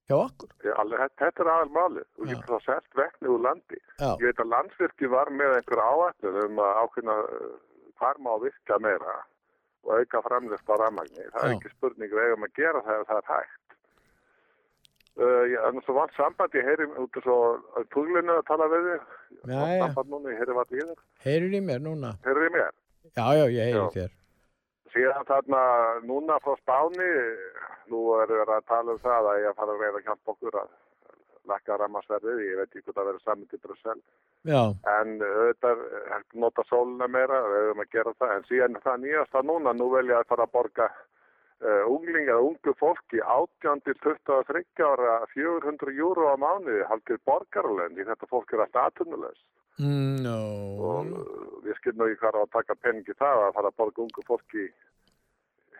hjá okkur. Já, alveg, þetta- er aðal málið. Þú getur þá selt vekni úr landi. Já. Ég veit að landsvirkji var með einhver áætlun um að ákveðna uh, hvar má virka meira og auka framlist á rammagni. Það er Já. ekki spurning við eigum að gera það ef það er hægt. Uh, ég er nú svo vant samband, ég heyri út og svo tuglinu að tala við þig. Já, já. Samband núna, ég heyri hvað í þér. Heyrur í mér núna? Heyrir í mér? Já, já, ég heyri Já. þér. Síðan þarna núna frá Spáni, nú er verið að tala um það að ég að fara að reyða að hjálpa okkur að lakka rammarsverðið, ég veit ekki hvað það verið saman til Brussel. Já, En auðvitað er nota sóluna meira, við höfum að gera það, en síðan það nýjasta núna, nú vil ég að fara að borga unglinga, ungu fólki 18 til 23 ára 400 júru á mánuði, haldið borgarlönd, því þetta fólk er alltaf aðtunnulegs. Mm, no. Og uh, við skilum ekki hvað á að taka peningi það að fara að borga ungu fólki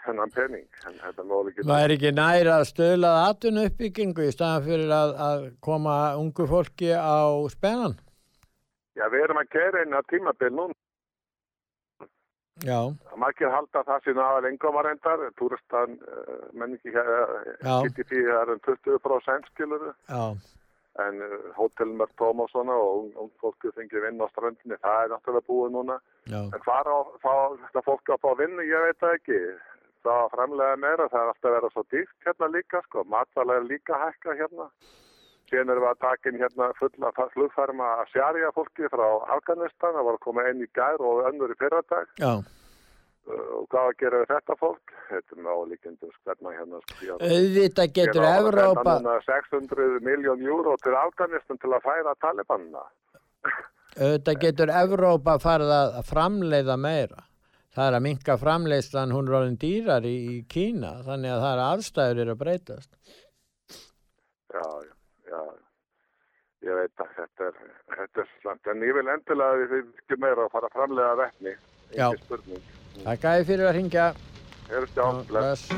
hennan pening. Það er ekki næri að stöðla atvinnu uppbyggingu í staðan fyrir að, að koma ungu fólki á spennan. Já, við erum að gera eina tímabil núna. Já, Margir halda það síðan aðal engomarendar, túristan, uh, menningi hér, Já. getið því það er um 20% skilur já, en uh, hótelum er tóm og svona og ung, fólki fengið vinn á strandinni, það er náttúrulega búið núna. já. En hvað á þetta fólk að fá vinnu, ég veit það ekki. Það að framlega meira, það er alltaf að vera svo dýrt hérna líka, sko, matvælega er líka að hækka hérna. Síðan erum við að taka inn hérna fulla flugfærma að sjarja fólki frá Afganistan, það var að koma einn í gær og önnur í fyrradag. Já, Uh, og hvað að gera við þetta fólk? Þetta er ólíkjendum skverna hérna. Sko, auðvitað getur Evrópa, senda núna 600 miljón júró til Afganistan til að færa Talibanna. auðvitað getur Evrópa farið að framleiða meira. Það er að minka framleiðslan, hún er orðin dýrar í, í Kína, þannig að það er aðstæður eru að breytast. Já, já, já. Ég veit að þetta er, þetta er slant. En ég vil endilega að við ekki meira að fara að framlega vetni. Já. Takk að þið fyrir að ringja. Heyrðu stján, bless.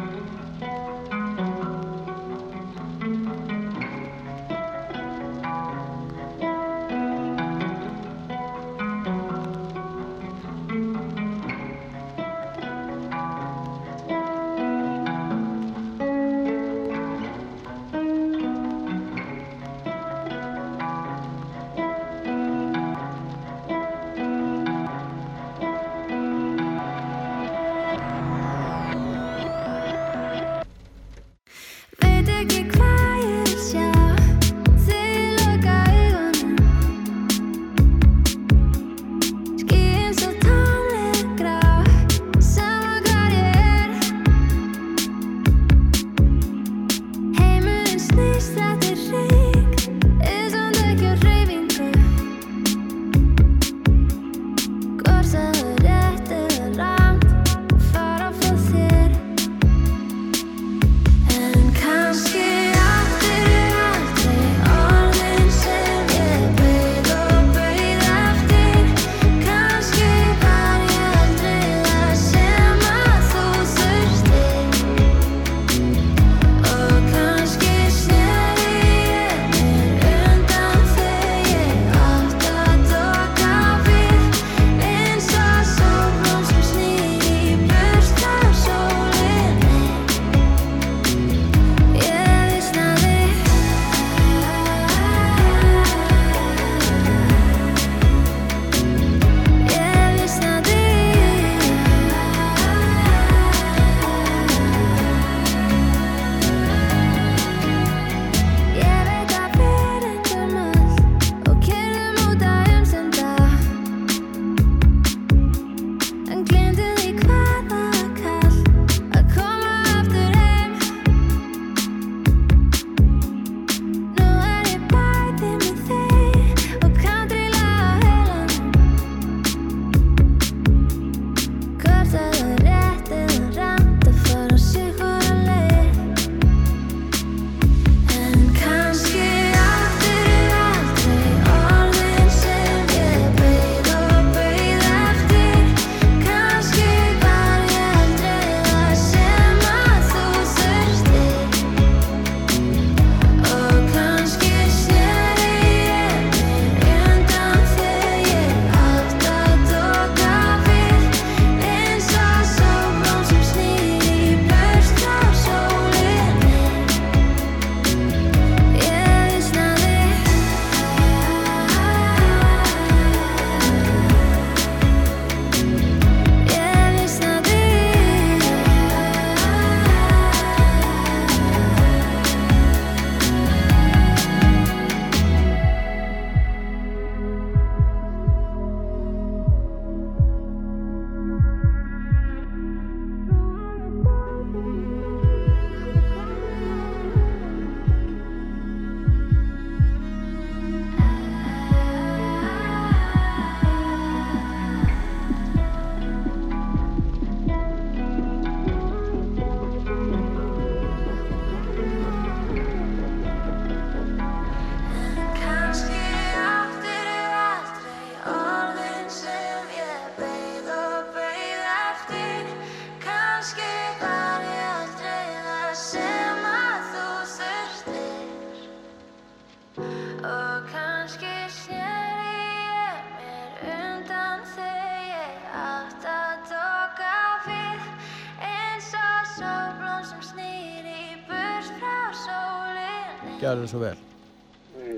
Gjörðu svo vel.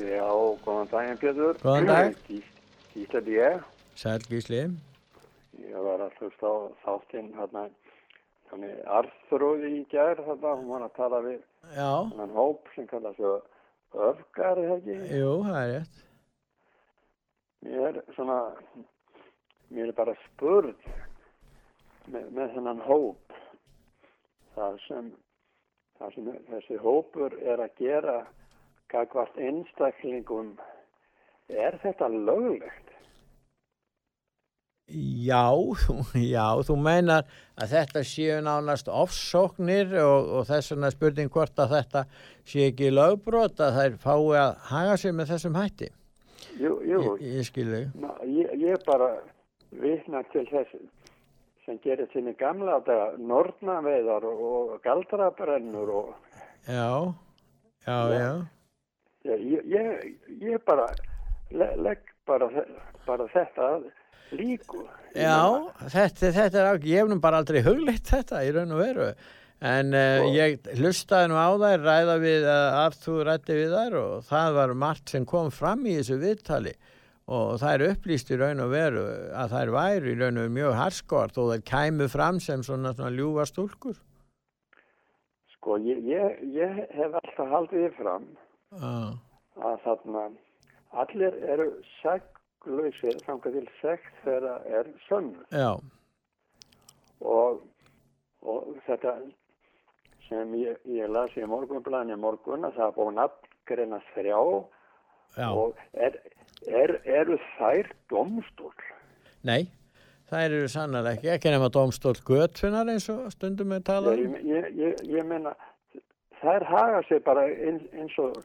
Já, góðan daginn Pétur. Góðan dag. Gís- Gísla ég. Sæl Gísli. Ég var að hlusta á þáttinn hérna, þannig Arþróði í gær þarna, hún var að tala við Já. þannig hóp sem kalla svo öfgar, eða ekki? Jú, það er rétt. Mér er svona, mér er bara spurð með, með þennan hóp. Það sem, það sem þessi hópur er að gera gagvart einstaklingum, er þetta löglegt? Já, já, þú meinar að þetta séu nánast ofsóknir og, og þess vegna spurning hvort að þetta sé ekki lögbrot að þær fái að haga sér með þessum hætti. Jú, jú. Ég, ég skilu. Ná, ég, ég bara vitna til þess sem gerir sinni gamla daga nornaveiðar og, og galdrabrennur og Já, já, já. ég, ég, ég, ég bara le, legg bara, bara þetta líku. Já, þetta, þetta er ég hef nú bara aldrei hugleitt þetta í raun og veru. En uh, ég hlustaði nú á þær, ræða við að aftu rætti við þær og það var margt sem kom fram í þessu viðtali og það er upplýst í raun og veru að þær væri í raun og veru mjög harskort og þær kæmu fram sem svona, svona ljúfa stúlkur. Sko, ég, ég, ég hef alltaf haldið því fram Já, að þarna allir eru seglausir framkvæð til segt þegar er sönnu. og, og þetta sem ég, ég las í morgunblæðinu í morgun að það er búin að greina þrjá já. og er, er, eru þær domstól? Nei, það eru sannlega ekki, ekki nema domstól götfinnar eins og stundum við talað Ég, um. ég, ég, ég meina þær haga sig bara eins, og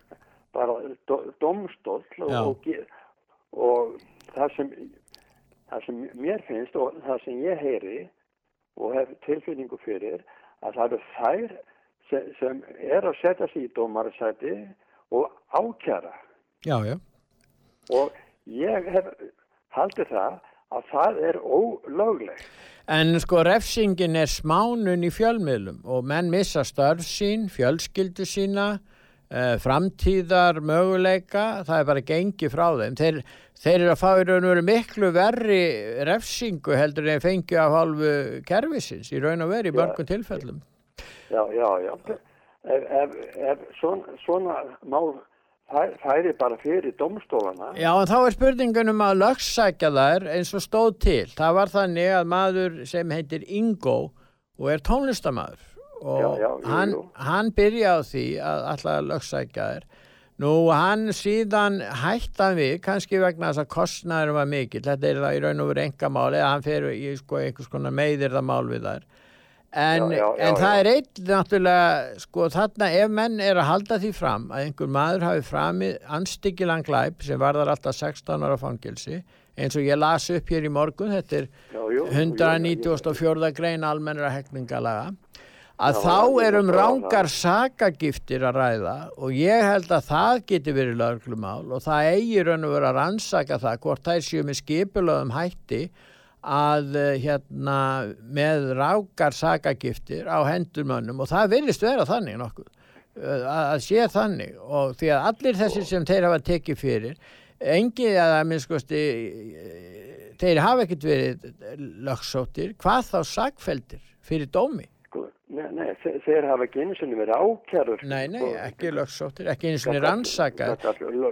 bara do, domstól og, og, það sem það sem mér finnst og það sem ég heyri og hef tilfinningu fyrir að það eru þær sem, sem er að setja sig í dómarsæti og ákjara Já, já. og ég hef haldið það að það er ólöglegt. En sko refsingin er smánun í fjölmiðlum og menn missa störf sín, fjölskyldu sína, uh, framtíðar möguleika, það er bara gengi frá þeim. Þeir, þeir eru að fá í raun og veru miklu verri refsingu heldur en fengju af hálfu kervisins í raun og veru í mörgum tilfellum. Já, já, já. Ef, ef, ef svona, svona mál fæ- færi bara fyrir domstólana, Já, en þá er spurningunum að lögssækja þær eins og stóð til. Það var þannig að maður sem heitir Ingo og er tónlistamæður og Já, já, jú, hann, jú. hann byrja á því að alltaf lögssækja þær. Nú, hann síðan hættan við, kannski vegna þess að kostnæður var mikill, þetta er það í raun og veru engamáli, eða hann fer í sko, einhvers konar meiðir það mál við þær. En, Já, já, já, en það er eitt náttúrulega, sko þarna ef menn er að halda því fram að einhver maður hafi framið anstíkilan glæp sem varðar alltaf 16 ára fangilsi, eins og ég las upp hér í morgun, þetta er Já, jú, jú, 194. grein almennra hekningalaga, að þá er um rángar sakagiftir að ræða og ég held að það geti verið löglumál og það eigi raun og vera að rannsaka það hvort þær séu með skipulöðum hætti að eh, hérna með rákar sakagiftir á hendur mönnum og það virðist vera þannig nokkuð eh, að sé þannig og því að allir þessir sem þeir hafa tekið fyrir engi að að minnskosti þeir hafa ekkert verið lögsóttir, hvað þá sagfeldir fyrir dómi? Nei, nei, þe- þeir hafa ekki einu sinni verið ákjærur. Nei, nei, ekki lögsóttir, ekki einu sinni rannsakað.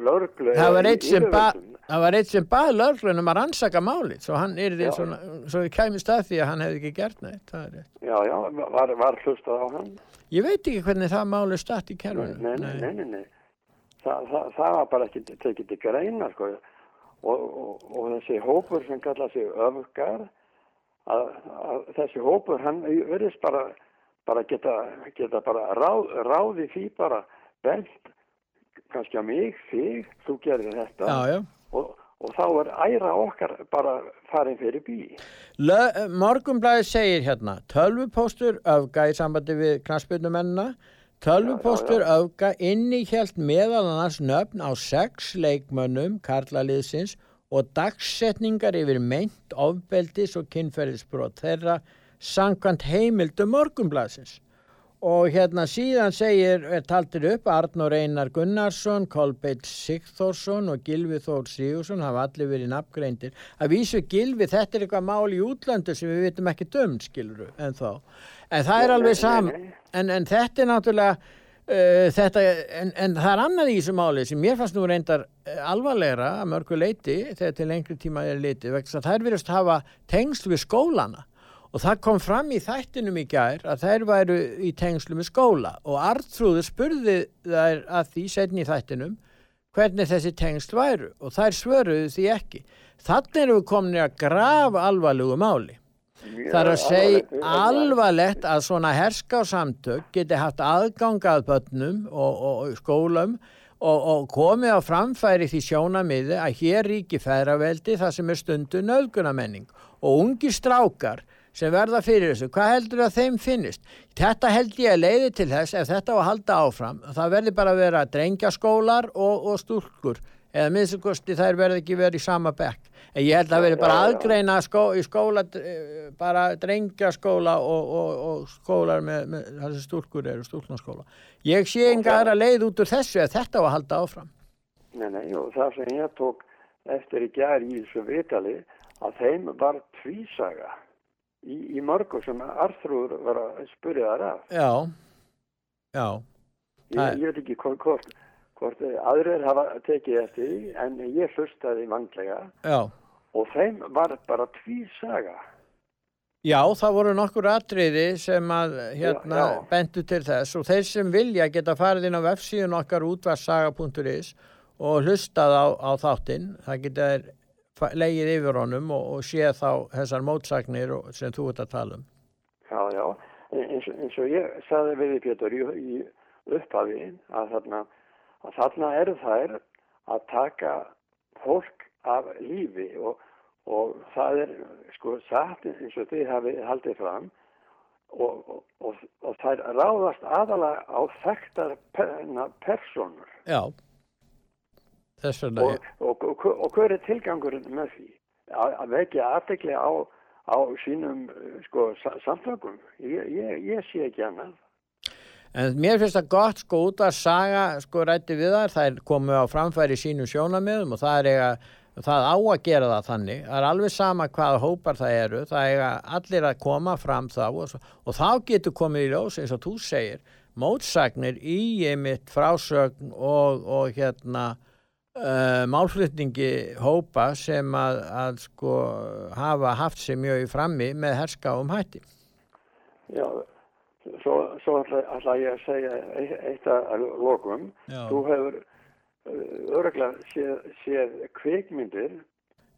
Lörglu. Það var eitt sem, ba, það var eitt sem bað löglunum að rannsaka málið, svo hann er því svona, svo þið kæmist að því að hann hefði ekki gert neitt, það. Já, já, var, var hlustað á hann? Ég veit ekki hvernig það málið statt í kerfinu. Nei, nei, nei, nei, nei. Þa, það, það var bara ekki tekið til greina, sko. Og, og, og þessi hópur sem kalla sig öfgar, að, að þessi hópur, hann verðist bara, bara geta, geta bara ráð, ráði því bara bent, kannski á mig, þig, þú gerir þetta. Já, já. Og, og þá er æra okkar bara farin fyrir bí. Morgunblæði segir hérna, tölvupóstur öfga í sambandi við knastbyrnumennina, Tölvupóstur öfga innihjalt meðal annars nöfn á sex leikmönnum karlaliðsins og dagsetningar yfir meint ofbeldis og kynferðisbrot þeirra samkvæmt heimildu morgumblasins. Og hérna síðan segir, er taltir upp Arnur Einar Gunnarsson, Kolbeitt Sigþórsson og Gilvi Þór Sigursson hafa allir verið nafngreindir. Að vísu Gilvi, þetta er eitthvað mál í útlöndu sem við vitum ekki döm, skiluru, en þá. En það er alveg nei, sam, nei, nei. en, en þetta er náttúrulega, uh, þetta, en, en það er annað í þessu máli sem mér fannst nú reyndar eh, alvarlegra að mörgu leiti þegar til lengri tíma er litið, vegna þess að þær virðast hafa tengsl við skólana. Og það kom fram í þættinum í gær að þær væru í tengslu með skóla og Artrúður spurði þær að því setni í þættinum hvernig þessi tengsl væru og þær svöruðu því ekki. Þannig erum við komin að grafa alvarlegu máli. Það er að segja alvarlegt að svona herskásamtök geti haft aðgang að börnum og, og, og skólum og, og komið á framfæri því sjónamiði að hér ríki færaveldi það sem er stundu nöðgunamenning og ungi strákar sem verða fyrir þessu, hvað heldur að þeim finnist? Þetta held ég að leiði til þess ef þetta á að halda áfram, það verði bara að vera drengjaskólar og, og stúlkur eða minnstakosti þær verði ekki verið í sama bekk. En ég held að verði bara aðgreina skó, í skóla, eh, bara drengjaskóla og, og, og skólar með, með þessi stúlkur eru stúlknaskóla. Ég sé enga aðra leið út úr þessu ef þetta á að halda áfram. Nei, nei, og það sem ég tók eftir í gær í þessu vitali að þeim var tvísaga í, í mörgu sem Arþrúður var að spyrja þar af. Já, já. Það Ég, ég veit ekki hvort, hvort, hvort aðrir hafa tekið eftir en ég hlustaði vanglega Já. og þeim var bara tvísaga. Já, það voru nokkur atriði sem að hérna Já, já. bentu til þess og þeir sem vilja geta farið inn á vefsíðun okkar útvarsaga.is og hlustað á, á þáttinn. Það geta legið yfir honum og, og séð þá þessar mótsagnir sem þú ert að tala um. Já, já, eins, eins og ég saði við Pétur í, í upphafi að þarna, að þarna eru þær að taka fólk af lífi og, og það er sko satt eins og þið hafi haldið fram og, og, þær ráðast aðalega á þekktar per, na, personur Já, og, og, og, og hver er tilgangurinn með því? Að, að vekja aðtekli á, á sínum sko, sa- samtökum? Ég, ég, ég sé ekki annað. En mér finnst það gott sko út að saga sko rætti við þar, það er komið á framfæri sínum sjónamiðum og það er eiga, það á að gera það þannig, það er alveg sama hvaða hópar það eru, það eiga allir að koma fram þá og, og þá getur komið í ljós eins og þú segir, mótsagnir í einmitt frásögn og, og hérna uh, málflutningi hópa sem að, að sko hafa haft sér mjög í frammi með herskáum hætti. Já, svo, svo ætla, ætla ég að segja eitt, að lokum. Já. Þú hefur öruglega séð, séð kvikmyndir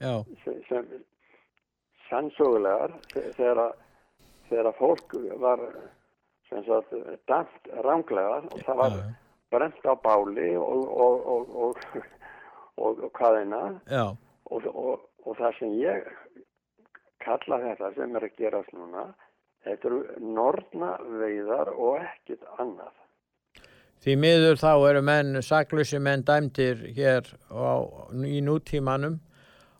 Já, sem, sem sannsögulegar þe- þegar, að- fólk var sem sagt dæmt ránglega og það var brent á báli og, og, og, og, og, og hvaðina og, og, og það sem ég kalla þetta sem er að gerast núna þetta eru nortna veiðar og ekkit annað. Því miður þá eru menn, saklusi menn dæmdir hér á, í nútímanum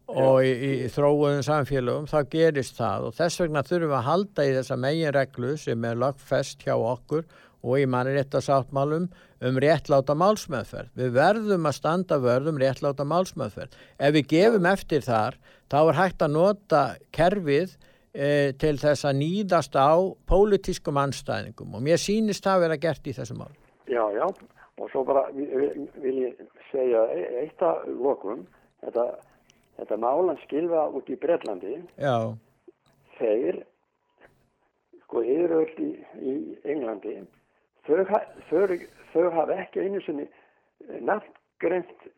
og í, í þróuðum samfélögum, þá gerist það. Og þess vegna þurfum við að halda í þessa megin reglu sem er lögfest hjá okkur og í mannréttasáttmálum um réttláta málsmeðferð. Við verðum að standa vörð um réttláta málsmeðferð. Ef við gefum eftir þar, þá er hægt að nota kerfið e, til þess að nýðast á pólitískum anstæðingum og mér sýnist það vera gert í þessu mál. Já, já, og svo bara vil, ég segja e- eitt að lokum, þetta, þetta málan skilfa út í Bretlandi, Já, þeir, sko yfiröld í, í Englandi, þau, þau, þau hafa ekki einu sinni nafngreint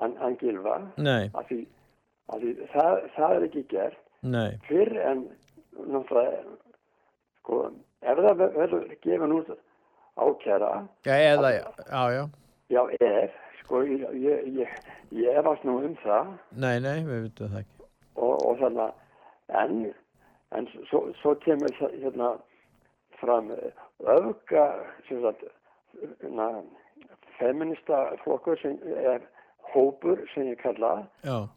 hann, hann gilfa, nei, af því, af því það, það er ekki gert, nei, fyrr en náttúrulega, sko, ef það verður gefin út ákæra, já, eða, já, já, já, ef, sko, ég, ég, ég, ég efast nú um það. Nei, nei, við veitum það ekki. og, og þannig að, en, en svo, svo kemur það hérna fram eh, öfga, sem sagt, na, feminista flokkur sem er hópur sem ég kalla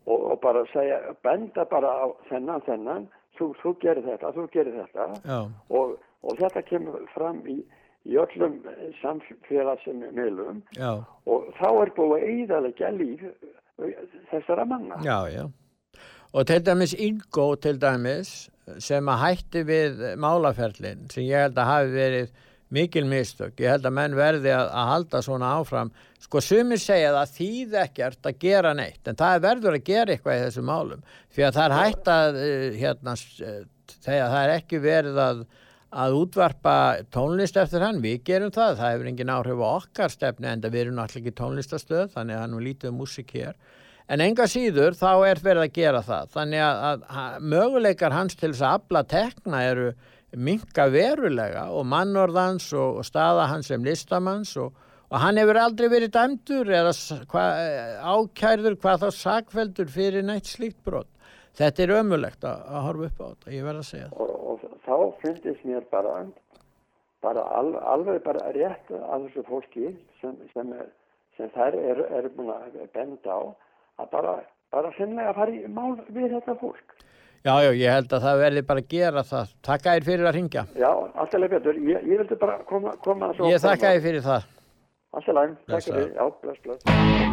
og, og bara segja, benda bara á þennan, þennan, þú, þú gerir þetta, þú gerir þetta og, og þetta kemur fram í, í öllum samfélagsmiðlum Já. og þá er búið að eiðalega líf þessara manna. Já, já. Og til dæmis Ingo til dæmis sem að hætti við málaferlin sem ég held að hafi verið mikil mistök. Ég held að menn verði að, að halda svona áfram. Sko sumir segja það þýð ekkert að gera neitt en það er verður að gera eitthvað í þessu málum fyrir að það er hægt að uh, hérna, þegar það er ekki verið að að útvarpa tónlist eftir hann, við gerum það, það hefur engin áhrif á okkar stefni en það erum náttúrulega ekki tónlistastöð, þannig að hann er lítið um músik hér. En enga síður þá er verið að gera það, þannig að, að, möguleikar hans til þess að afla tekna eru minka verulega og mannorðans og, og staða hans sem listamanns og, og hann hefur aldrei verið dæmdur eða hva, ákærður hvað þá sakveldur fyrir neitt slíkt brot. Þetta er ömulegt að, að horfa upp á þetta, ég verð að segja það. og, og þá finnst mér bara bara al, alveg bara rétt að þessu fólki sem, sem, sem þær eru er búin að benda á að bara, bara sinnlega fara í mál við þetta fólk. Já, já, ég held að það verði bara að gera það. Takka þér fyrir að ringja. Já, alltaf betur. Ég, ég vildi bara koma, koma svo. Ég þakka þér fyrir það. Alltaf læg, takk fyrir. Já, bless, bless.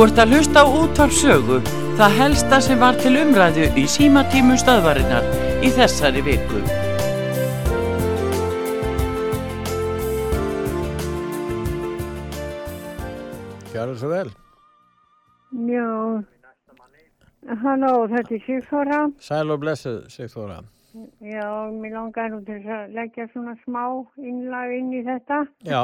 Þú ert að hlusta á útvarp sögu, það helsta sem var til umræðu í símatímum stöðvarinnar í þessari viku. Gjör það svo vel. Já, halló, þetta er Sigþóra. Sæl og blessuð, Sigþóra. Já, mér langar nú til að leggja svona smá innlag inn í þetta. Já,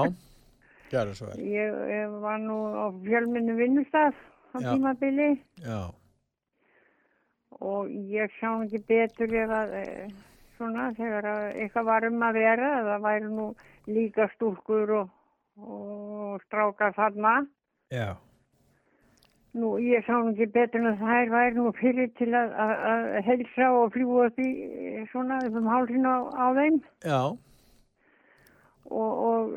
Ég, ég var nú á fjölminni vinnustaf á Já. tímabili. Já, og ég nú ekki betur ef að eh, svona þegar að eitthvað var um að vera, að það væri nú líka stúlkur og, og strákar þarna. já, Nú, ég nú ekki betur en að þær væri nú fyrir til að, að, að helsa og fljúa upp í eh, svona um hálsinn á, á þeim. Já, og,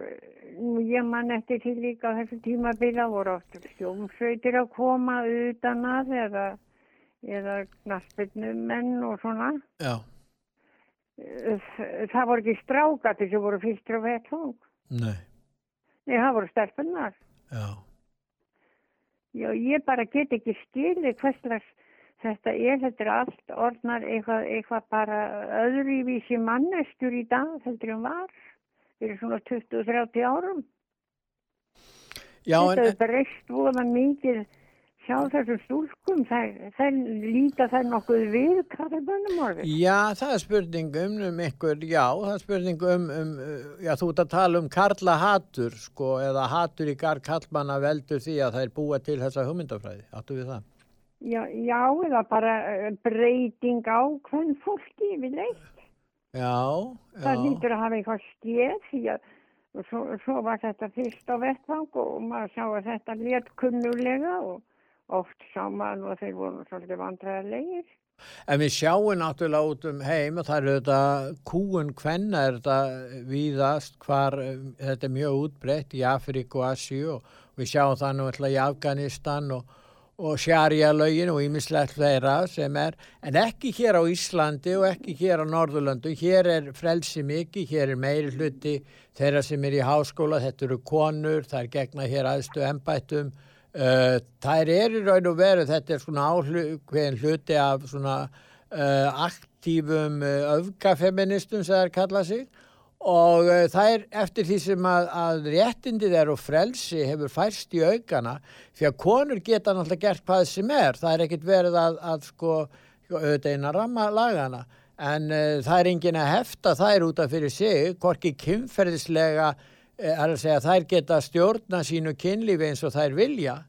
og ég man eftir því líka á þessu tímabila voru oft sjómsveitir að koma utan að eða, eða knaspinu menn og svona. já, Eh, Það voru ekki strákati sem voru fyrstur á vettvang. nei, Nei, það voru stelpunar. já. Já, ég bara get ekki skilið hverslags þetta er, þetta er allt orðnar eitthvað, eitthvað bara öðruvísi mannestur í dag, heldur en var, fyrir svona 20-30 árum. Já, þetta er breyst voða mikið sjá þessum stúlkum, þær, líta þær nokkuð við kaffibönnum orðið. já, það er spurning um, um ykkur, já, það er spurning um, um, já, þú ert að tala um karla hatur, sko, eða hatur í garð kallmanna veldur því að það er búa til þessa hugmyndafræði, áttu við það? Já, já, eða bara eh, breyting á hvern fólki við leitt. Já, Það já, lítur að hafa eitthvað skeð því að og svo, svo var þetta fyrst á vettvang og maður sá að þetta létt kunnulega og oft sá maður að þeir voru svolítið vandræðarlegir. En við sjáum náttúrulega út um heim og það eru þetta kúun hvenna er þetta víðast hvar um, þetta er mjög útbreytt í Afríku og Asíu og við sjáum það nú alltaf í Afganistan og, og Sharia lögin og ímislegt þeirra sem er, en ekki hér á Íslandi og ekki hér á Norðurlöndu, hér er frelsi mikið, hér er meiri hluti þeirra sem er í háskóla, þetta eru konur, það er gegna hér aðstu embættum, Uh, þær eru í raun og veru, þetta er svona áhugveðin hluti af svona uh, aktífum uh, öfgafeministum sem þær kalla sig og uh, það er eftir því sem að, að réttindi þeir og frelsi hefur færst í aukana því að konur geta náttúrulega gert hvað sem er, það er ekkit verið að, að sko auðvitað eina ramma lagana en uh, það er engin að hefta þær út af fyrir sig, hvorki kynferðislega eh, er að segja þær geta stjórna sínu kynlífi eins og þær vilja.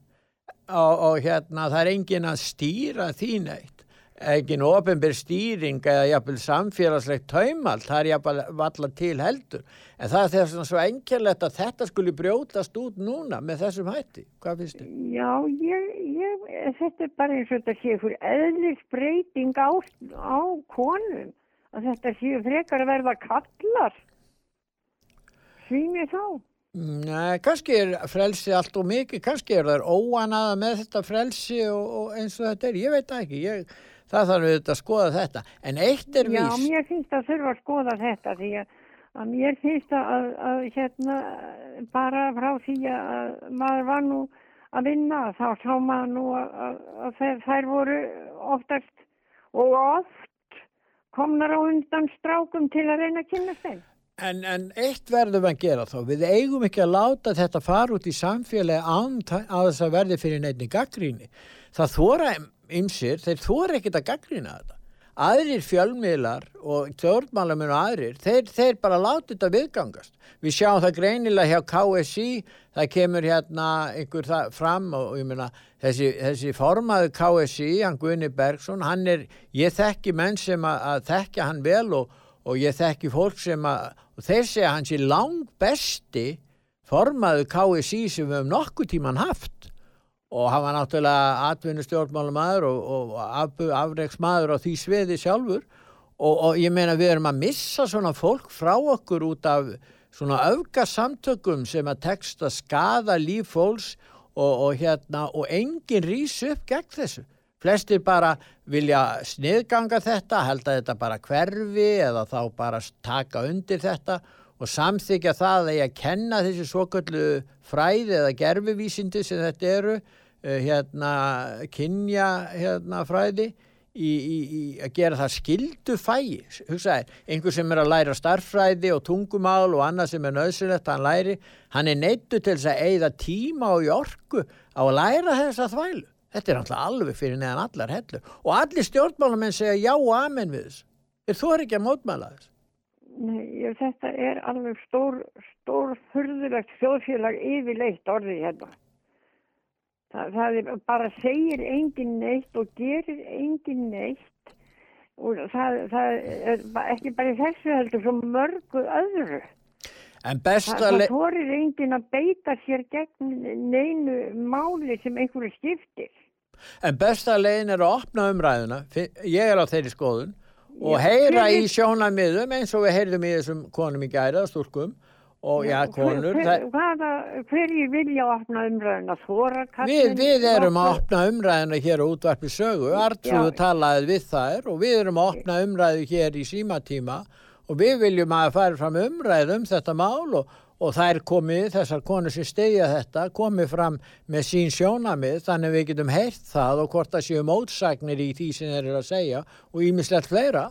Og, og hérna það er engin að stýra því neitt engin ofinbyr stýring eða jafnvel samfélagslegt taumalt, það er jafnvel valla til heldur en það er þess að svo engjörlegt að þetta skuli brjótast út núna með þessum hætti hvað finnst þið? Já, ég, ég, þetta er bara eins og þetta sé fyrir eðlisbreyting á, á konum að þetta sé frekar að verða kallar. Svími þá. Nei, kannski er frelsi allt og mikið, kannski er það óanaða með þetta frelsi og, og eins og þetta er, ég veit ekki, ég, það þarf auðvitað að skoða þetta, en eitt er Já, víst, mér finnst að þurfa að skoða þetta því að, að mér finnst að, að, hérna bara frá því að maður var nú að vinna þá sá maður nú að, að, þær, voru oftast og oft komnar á undan strákum til að reyna að kynna þeim. en, en eitt verðum að gera þá, við eigum ekki að láta þetta fara út í samfélagi án að þess að verði fyrir neittni gaggríni. Það þóra ymsir, þeir þóra ekkit að gaggrína þetta. Aðrir fjölmiðlar og stjórnmálamenn og aðrir, þeir, þeir bara láta þetta viðgangast. Við sjáum það greinilega hjá KSI, það kemur hérna einhver það fram og, ég meina þessi, þessi formaður KSI, hann Gunni Bergson, hann er, ég þekki menn sem að, að þekkja hann vel og, og ég þekki fólk sem að, og þeir segja hann sé lang besti formaður KSI sem við höfum nokkuð tíman haft og hann var náttúrulega atvinnustjórnmálumæður og, og af, afreiksmaður á því sviði sjálfur og, og ég meina við erum að missa svona fólk frá okkur út af svona öfgasamtökum sem að tekst að skada líf fólks og, og hérna og enginn rís upp gegn þessu. Flestir bara vilja sniðganga þetta, held að þetta bara hverfi eða þá bara taka undir þetta og samþykja það að ég að kenna þessi svoköllu fræði eða gerfivísindi sem þetta eru uh, hérna kynja hérna fræði í, í, í að gera það skildu fæi hugsaði, einhver sem er að læra starffræði og tungumál og annað sem er nöðsynlegt hann læri, hann er neittu til þess að eigða tíma og í orku á að læra þess að þvælu. Þetta er alltaf alveg fyrir neðan allar hellu og allir stjórnmálamenn segja já og amen við þess er þú ekki að mótmæla þess? Nei, þetta er alveg stór, stór fyrðulegt þjóðfélag yfirleitt orðið hérna. Það, það er bara segir engin neitt og gerir engin neitt og það, það er ekki bara þessu heldur svo mörgu öðru. En Það, besta það le- þorir engin að beita sér gegn neinu máli sem einhverju skiptir. En besta leiðin er að opna umræðuna, ég er á þeirri skoðun, og heyra í sjónamiðum eins og við heyrðum í þessum konum í gæra, stúrkum, og já, konur. Hver, hvaða, hverjir vilja opna umræðuna? Þóra, Við, við erum að opna umræðina hér á útvarpi sögu, Artrúðu talaði við þær og við erum að opna umræðu hér í símatíma. Og við viljum að fara fram umræðu um þetta mál og, og þær komið, þessar konur sem stegja þetta, komið fram með sín sjónamið þannig við getum heyrt það og hvort það séu mótsagnir í því sem þeir eru að segja og ímislegt fleira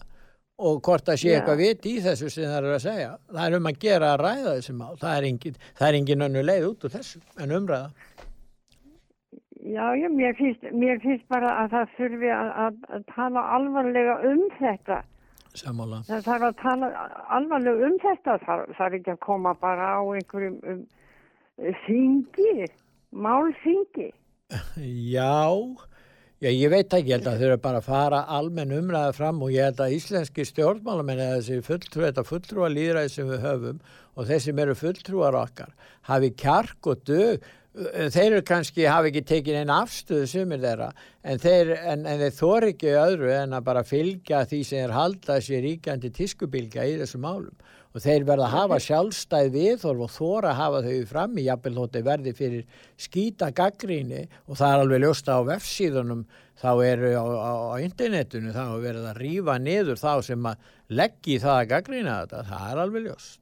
og hvort það sé Já. eitthvað vit í þessu sem þeir eru að segja. Það er um að gera að ræða þessi mál, það er engin, það er engin önnu leið út úr þessu en umræða. Já, já, mér finnst, mér finnst bara að það þurfi að, að, að tala alvarlega um þetta. Sammála. Það þarf að tala alvarlega um þetta. Það þarf ekki að koma bara á einhverjum um, þingi, málþingi. Já, já, ég veit ekki, ég held að þau eru bara að fara almenn umræða fram og ég held að íslenski stjórnmálamenn eða þessi fulltrú, þetta fulltrúa líðræði sem við höfum og þeir sem eru fulltrúar okkar hafi kjark og dög, þeir eru kannski, hafi ekki tekin einn afstöðu sumir þeirra, en þeir, en, en þeir þor ekki öðru en að bara fylgja því sem þeir halda sér ríkjandi tískubilgja í þessum málum. Og þeir verða að hafa sjálfstæð viðhorf og þóra að hafa þau fram í jafnvel þótt þeir verði fyrir skýta gaggríni og það er alveg ljósta á vefsíðunum þá eru á, á, á internetinu þá er verið að rífa niður þá sem að leggji það að gaggrína þetta, það er alveg ljóst.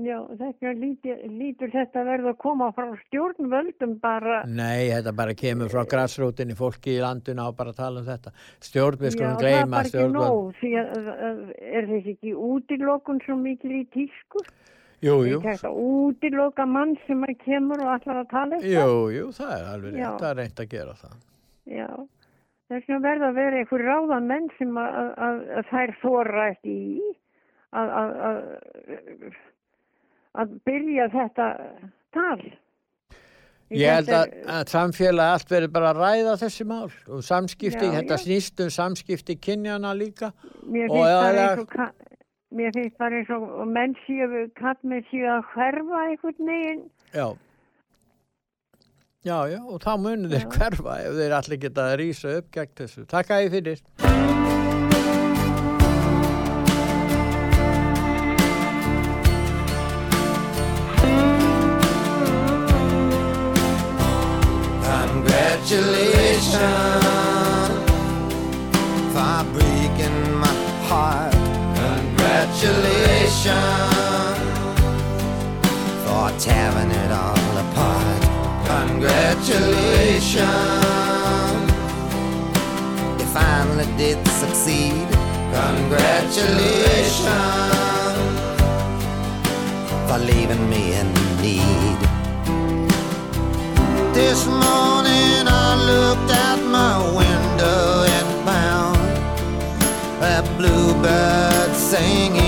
Já, þetta lítur, lítur þetta verða að koma frá stjórnvöldum bara. Nei, þetta bara kemur frá grassrótinni, fólki í landinu á bara að tala um þetta. Stjórn, við Já, skulum það er gleyma bara ekki nóg, því að, að, að er þessi ekki útilokun svo mikil í tísku? Jú, jú, Þetta útiloka mann sem að kemur og allar að tala eitthvað? jú, jú, það er alveg Já. rétt, það er reynd að gera það. Já, þess vegna verða að vera einhver ráðan menn sem að, að, að þær þóra ekki í að, að, byrja þetta tal. Ég held Þetta að, að samfélagi allt verður bara að ræða þessi mál og samskipti, Já, þetta snýst um samskipti kynjana líka Mér finnst ka- mér finnst bara eins og og menn séu, kallmenn séu að hverfa einhvern veginn. Já. Já, já, og þá munir þeir hverfa ef þeir allir geta að rýsa upp gegn þessu. Takk að ég fyrir. Congratulations for breaking my heart. Congratulations for tearing it all apart. Congratulations, you finally did succeed. Congratulations for leaving me in need. This morning I looked out my window and found a bluebird singing,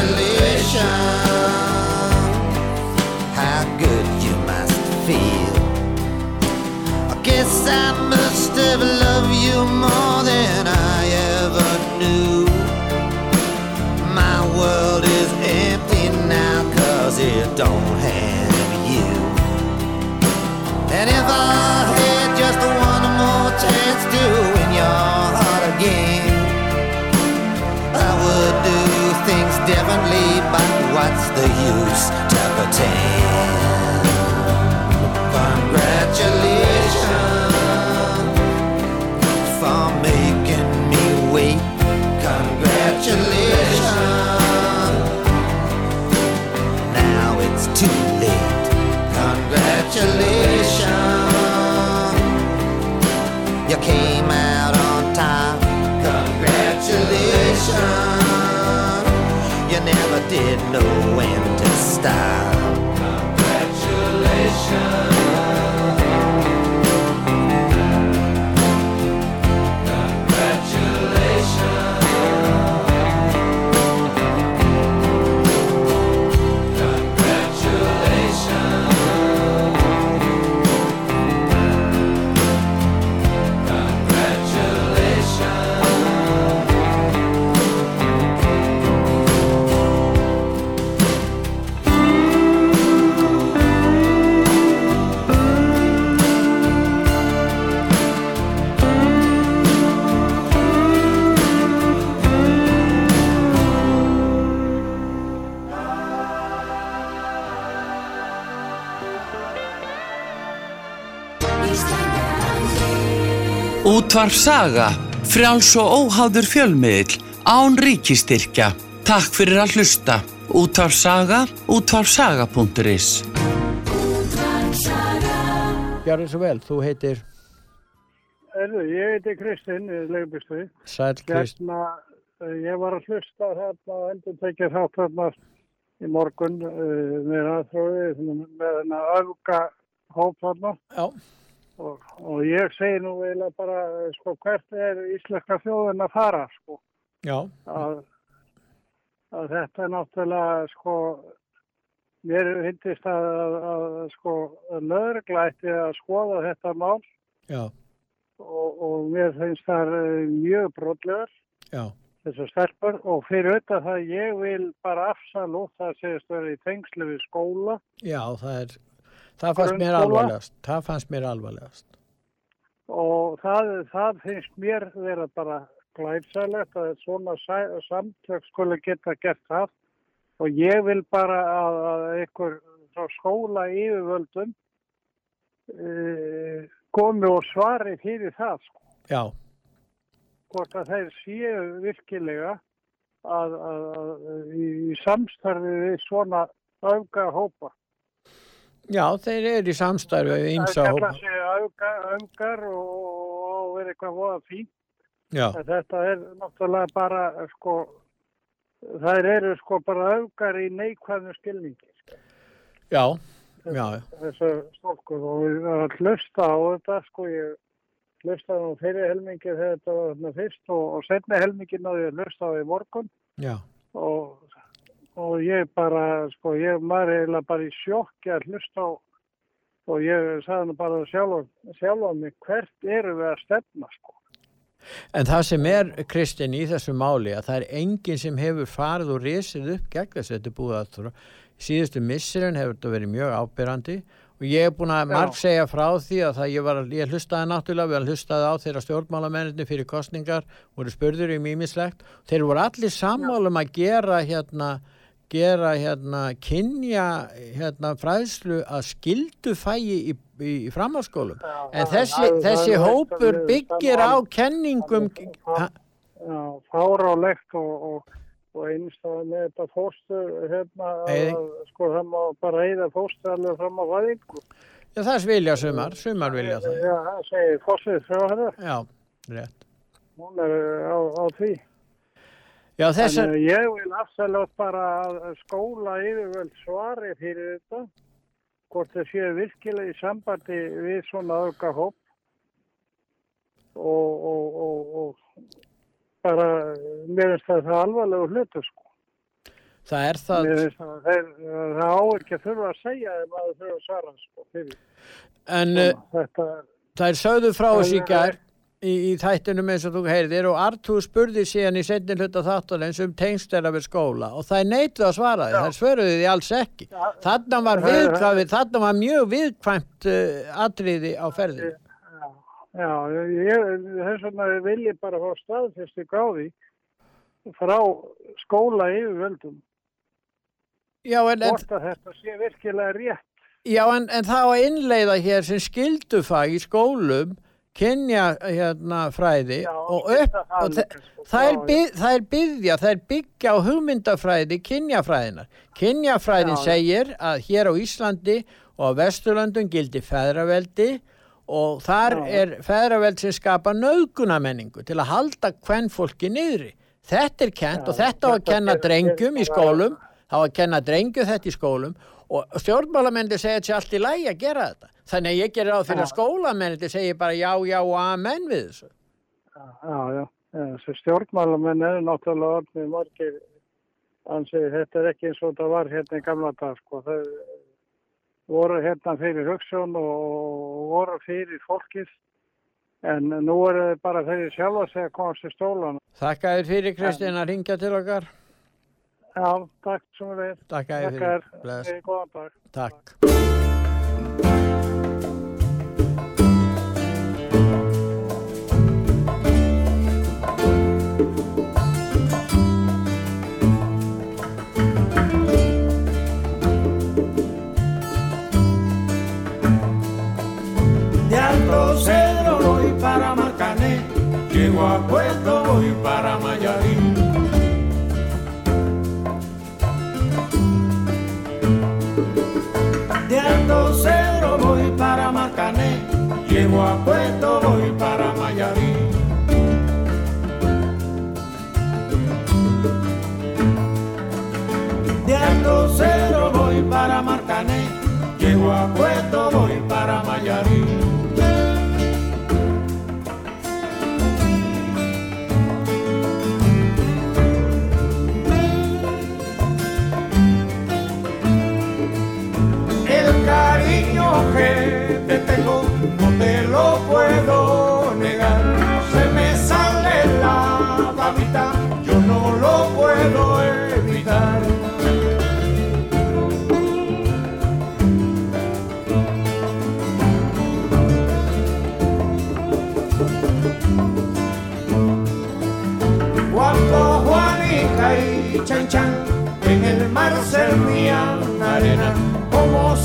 isolation. How good you must feel. I guess I must have loved you more than I ever knew. My world is empty now, cause it don't have you. And if I had just one more chance to win your heart again. Differently, but what's the use to pretend? Congratulations for making me wait. Congratulations. Now it's too late. Congratulations. You came did know when to stop. Congratulations. Útvarf Saga, frjáls og óháður fjölmiðil, án ríkistyrkja. Takk fyrir að hlusta. Útvarf Saga, útvarfsaga.is Gjörðu svo vel, þú heitir Erðu, ég heiti Kristinn, leigubistuði. Sæll Krist. Hérna, eh, ég var að hlusta þarna og endur tekið þátt þarna í morgun uh, með aðþróði með þennan öfga hóp þarna. Já. Og, og ég segi nú eiginlega bara, sko, hvert er íslenska þjóðin að fara, sko. Já. Að, að þetta er náttúrulega, sko, mér finnst að, að, að sko, lögregla ætti að skoða þetta mál. Já, og, og mér finnst það eh, mjög brotlegar. Já, þessar stelpur. Og fyrir auðvitað það ég vil bara afsal út það segist verið í tengslu við skóla. Já, það er, það fannst mér alvarlegast. Það fannst mér alvarlegast. og það, það finnst mér vera bara glæpsælegt að svona samtök skuli geta gert það og ég vil bara að, að einhver skóla yfirvöldum uh, komi og svari fyrir það sko. Já, hvort að þeir séu virkilega að, að, að í, í samstarfi við svona auka hópa. Já, þeir eru í samstarfi Það hópa. kalla sig auka, augar og, verið eitthvað voða fínt. Þetta er náttúrulega bara, sko, þær eru sko bara augar í neikvæðum skilningi. já, já, Þessu stólkur og við erum að hlusta á þetta, sko, ég hlustaði nú fyrir helmingi þegar þetta var þarna fyrst og, og setni helmingi náði ég að hlusta á í morgun. já, og, og ég bara, sko, ég maður eiginlega bara í sjokki að hlusta á og ég sagði nú bara sjálf, sjálf á mig hvert eru við að stefna, sko. En það sem er, Kristinn, í þessu máli að það er enginn sem hefur farið og risið upp gegn þess að þetta er búið að þurra. Síðustu missirinn hefur þetta verið mjög ábyrrandi og ég hef búin að marg segja frá því að ég var, ég hlustaði náttúrulega, við hlustaði á þeirra stjórnmálamenninni fyrir kostningar, voru spurður um ímislegt. Þeir voru allir sammálum að gera hérna, gera hérna, kynja hérna fræðslu að skildu fægi í, í, framhalskólum. En þessi, það- þessi það er hópur byggir á kenningum, fárálegt og, og, og einstæða með þetta fórstur, hérna, að, sko, það má bara eyða fórstur alveg fram á væðingu. Já, það vilja sumar, sumar vilja það. Já, það segir fórstur frá þetta. Já, rétt. Hún er á, á því. Já, þessar, En uh, ég vil afsæljótt bara að skóla yfirvöld svari fyrir þetta, hvort það séu virkilega í sambandi við svona auka hóp og, og, og, og bara, mér finnst það það alvarlegu hlutu sko. það er það, það, þeir, það á ekki að þurfa að segja þeim að það þurfa að svara sko fyrir. en uh, Þetta, það er sögðu frá Það er- gær, í, í þættinum eins og þú heyrðir og Artúr spurði síðan í setni hluta þáttunins um tengstela við skóla og það er neittu að svara því, það svöruði því alls ekki. Þarna var, viðkvæmið, þarna var mjög viðkvæmt uh, atriði á ferðinu. Já, ég, þess vegna vil ég bara fá staðfesti gáði frá skóla yfirvöldum Já, en, hvort að þetta sé virkilega rétt. já, en, en það á að innleiða hér sem skildufag í skólum kynja hérna fræði og, upp, og það, Já, það er byggja, það er byggja á hugmyndafræði kynjafræðinar. Kynjafræðin Já. segir að hér á Íslandi og á Vesturlöndum gildi feðraveldi og þar Já. er feðraveld sem skapa nöðgunamenningu til að halda hvern fólki niðri. Þetta er kent og þetta á að kenna drengjum í skólum, þá að kenna drengju þetta í skólum og stjórnmálamenni segja þetta sé allt í lægi að gera þetta. Þannig að ég gerir á fyrir að Já. skólamenni segja bara já, já og amen við þessu. Já, já. Þessi stjórnmálamenn eru náttúrulega orðnið margir ansið, þetta er ekki eins og það var hérna í gamla dag, sko. Þau voru hérna fyrir hugsun og voru fyrir fólkið, en nú eru þau bara sjálfa sig að komast í stólan. Þakka þér fyrir Kristín að ringja til okkar. Já, takk sem við. Takk að þér fyrir. Bless. Eh, Góðan dag. Takk. Llego a Puerto voy para Mayarín. De Alto voy para Marcané, llego a Puerto voy para Mayarín. De Alto Cedro voy para Marcané, llego a Puerto voy para Mayarín. No te lo puedo negar. Se me sale la babita, yo no lo puedo evitar. Cuando Juanica y Chan Chan en el mar servían arena, como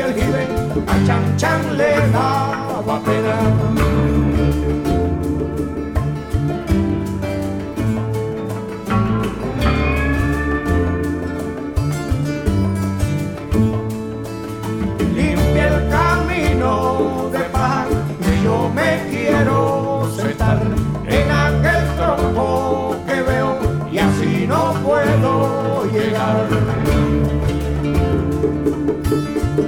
sacudí el jibe, a Chan Chan le daba pena. De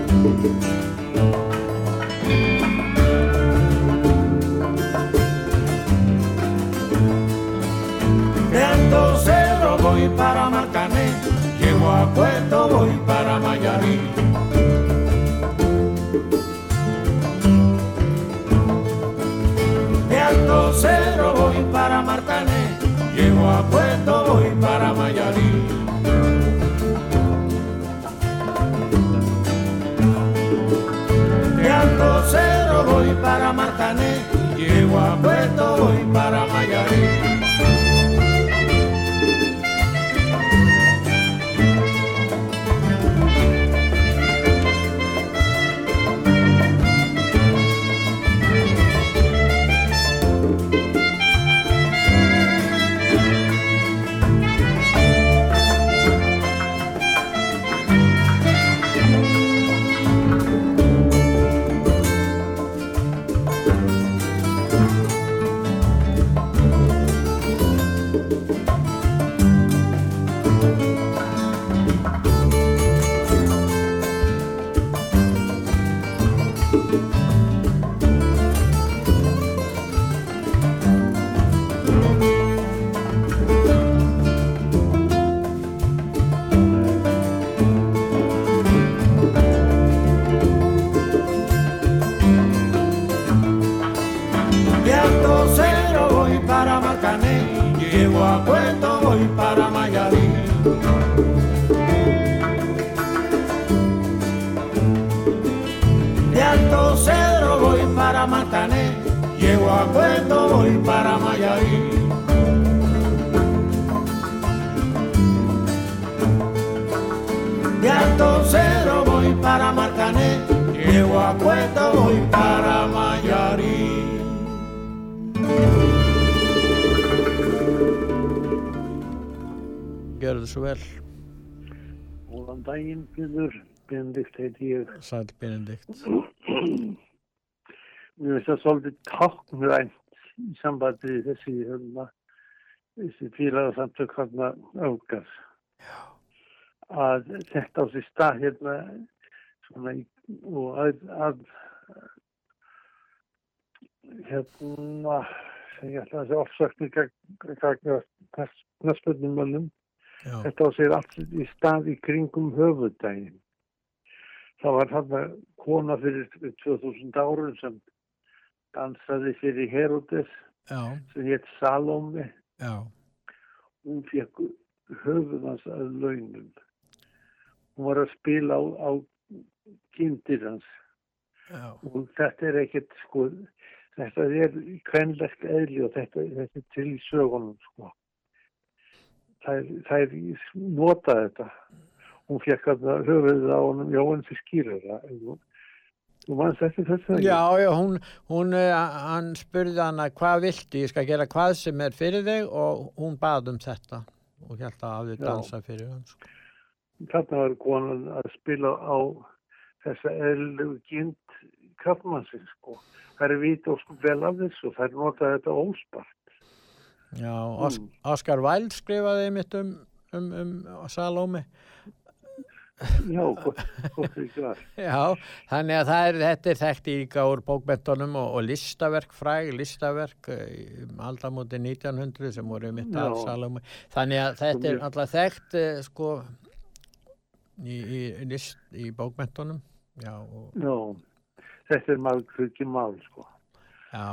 Alto Cerro voy para Marcané, llego a Puerto voy para Mayarín. De Alto Cerro voy para Marcané, llego a Puerto voy para Mayarín. Voy para Marcané, llego a Puerto voy para Mayarín. Svo vel. Góðan daginn, Björður. Benedikt heiti ég. Sæl Benedikt. Mér finnst það svolítið táknrænt í sambandi þessi, hérna, þessi félagsamtök hérna auðgar. Að þetta á sér stað hérna svona og að, að hérna, ég ætla að segja ofsöknir gagna knastböndum mönnum. Þetta á sér allt í stað í kringum höfudaginn. Það var þarna kona fyrir 2000 árum sem dansaði fyrir Herodes Já. sem hétt Salome. Já. Hún fekk höfðans að launum. Hún var að spila á, á kindir hans. Já. Og þetta er ekkert, sko, þetta er kvenlegt eðli og þetta, þetta er til sögunum, sko. Það er, nota þetta. Hún fekk að höfuðið á honum, já, hann fyrir skýrur. Þú mannst eftir þessu? Já, já, hún, hún, eh, hann spurði hana hvað viltu, ég skal gera hvað sem er fyrir þig og hún bað um þetta og held að hafði Já. dansað fyrir hann. sko. Þarna var konan að spila á þessa eðlilegu kind kraftmannsins, sko. Það er vita og vel af þessu það er notað þetta óspart. Já, Os Oscar Wilde skrifaði mitt um, um, um Salome. Já, gott, ekki var. Já, þannig að það er, þetta er þekkt líka úr bókmentunum og, og listaverk, fræg listaverk um aldamóti 1900 sem voru mitt af Já. Salome. Þannig að þetta er alltaf þekkt eh, sko í, í, list, í bókmentunum. Já, og, Já, þetta er maður ekki mál, sko. já,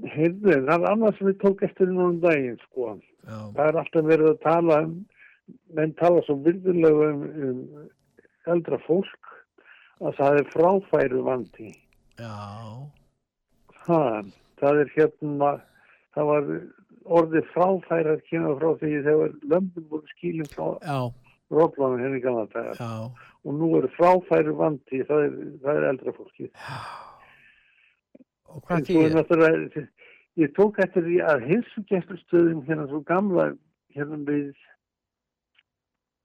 Heyrðu, það er annað sem við tók eftir núna um daginn, sko. já, Það er alltaf verið að tala um, menn tala svo virðulega um, um eldra fólk að það er fráfæru vandi. já, Ha, það er hérna, það var orðið fráfæra að kemur frá því þegar lömbum voru skýlum frá já, róflanu henni gamla dagar. já, Og nú er fráfæru vandi, það er, það er eldra fólkið. Og hvað þýðir? ég tók eftir því að hilsugestustöðum hérna svo gamla, hérna við,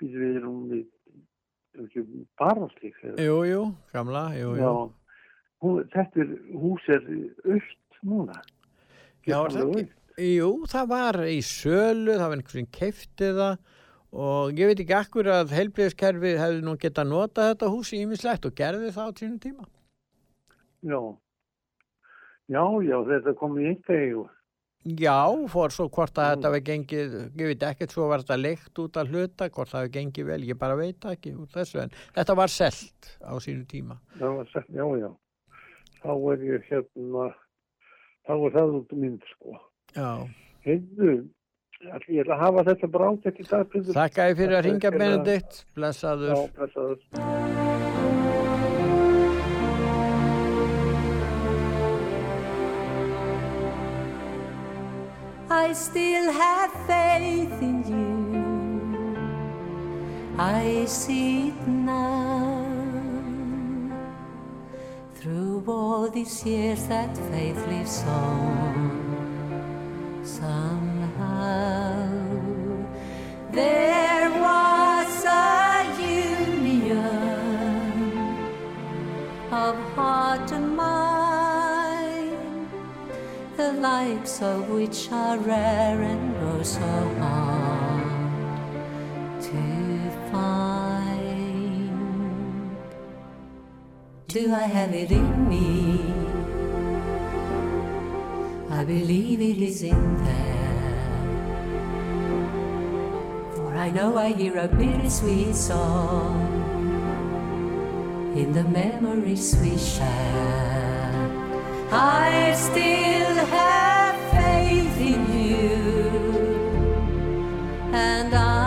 við við erum við, barnslík. Jú, jú, gamla, jú, jú. Já, hún, þetta er, hús er aukt núna. Já, það ekki? Jú, það var í sölu, það var einhver sem keifti það og ég veit ekki akkur að heilblíðiskerfi hefði nú getað notað þetta hús í ýmislegt og gerði það á sínum tíma. Já, já, já, þetta kom í enga eigu. Já, fór svo hvort að þetta hefði gengið, ég veit ekkert svo var þetta leikt út að hluta, hvort það hefði gengið vel, ég bara veit það ekki úr þessu en þetta var selt á sínum tíma. Það var sagt, já, já. Þá er ég hérna, þá er það út mynd, sko. Já. Ætli ég ætla að hafa þetta í dag. Pétur. Þakka ég fyrir að ringja að- Benedikt, blessaður. Já, blessaður. I still have faith in you. I see it now. Through all these years, that faith lives on. Somehow, there was a union of heart and the likes of which are rare and oh so hard to find. Do I have it in me? I believe it is in there. For I know I hear a bittersweet song in the memories we share. I still have faith in you, and I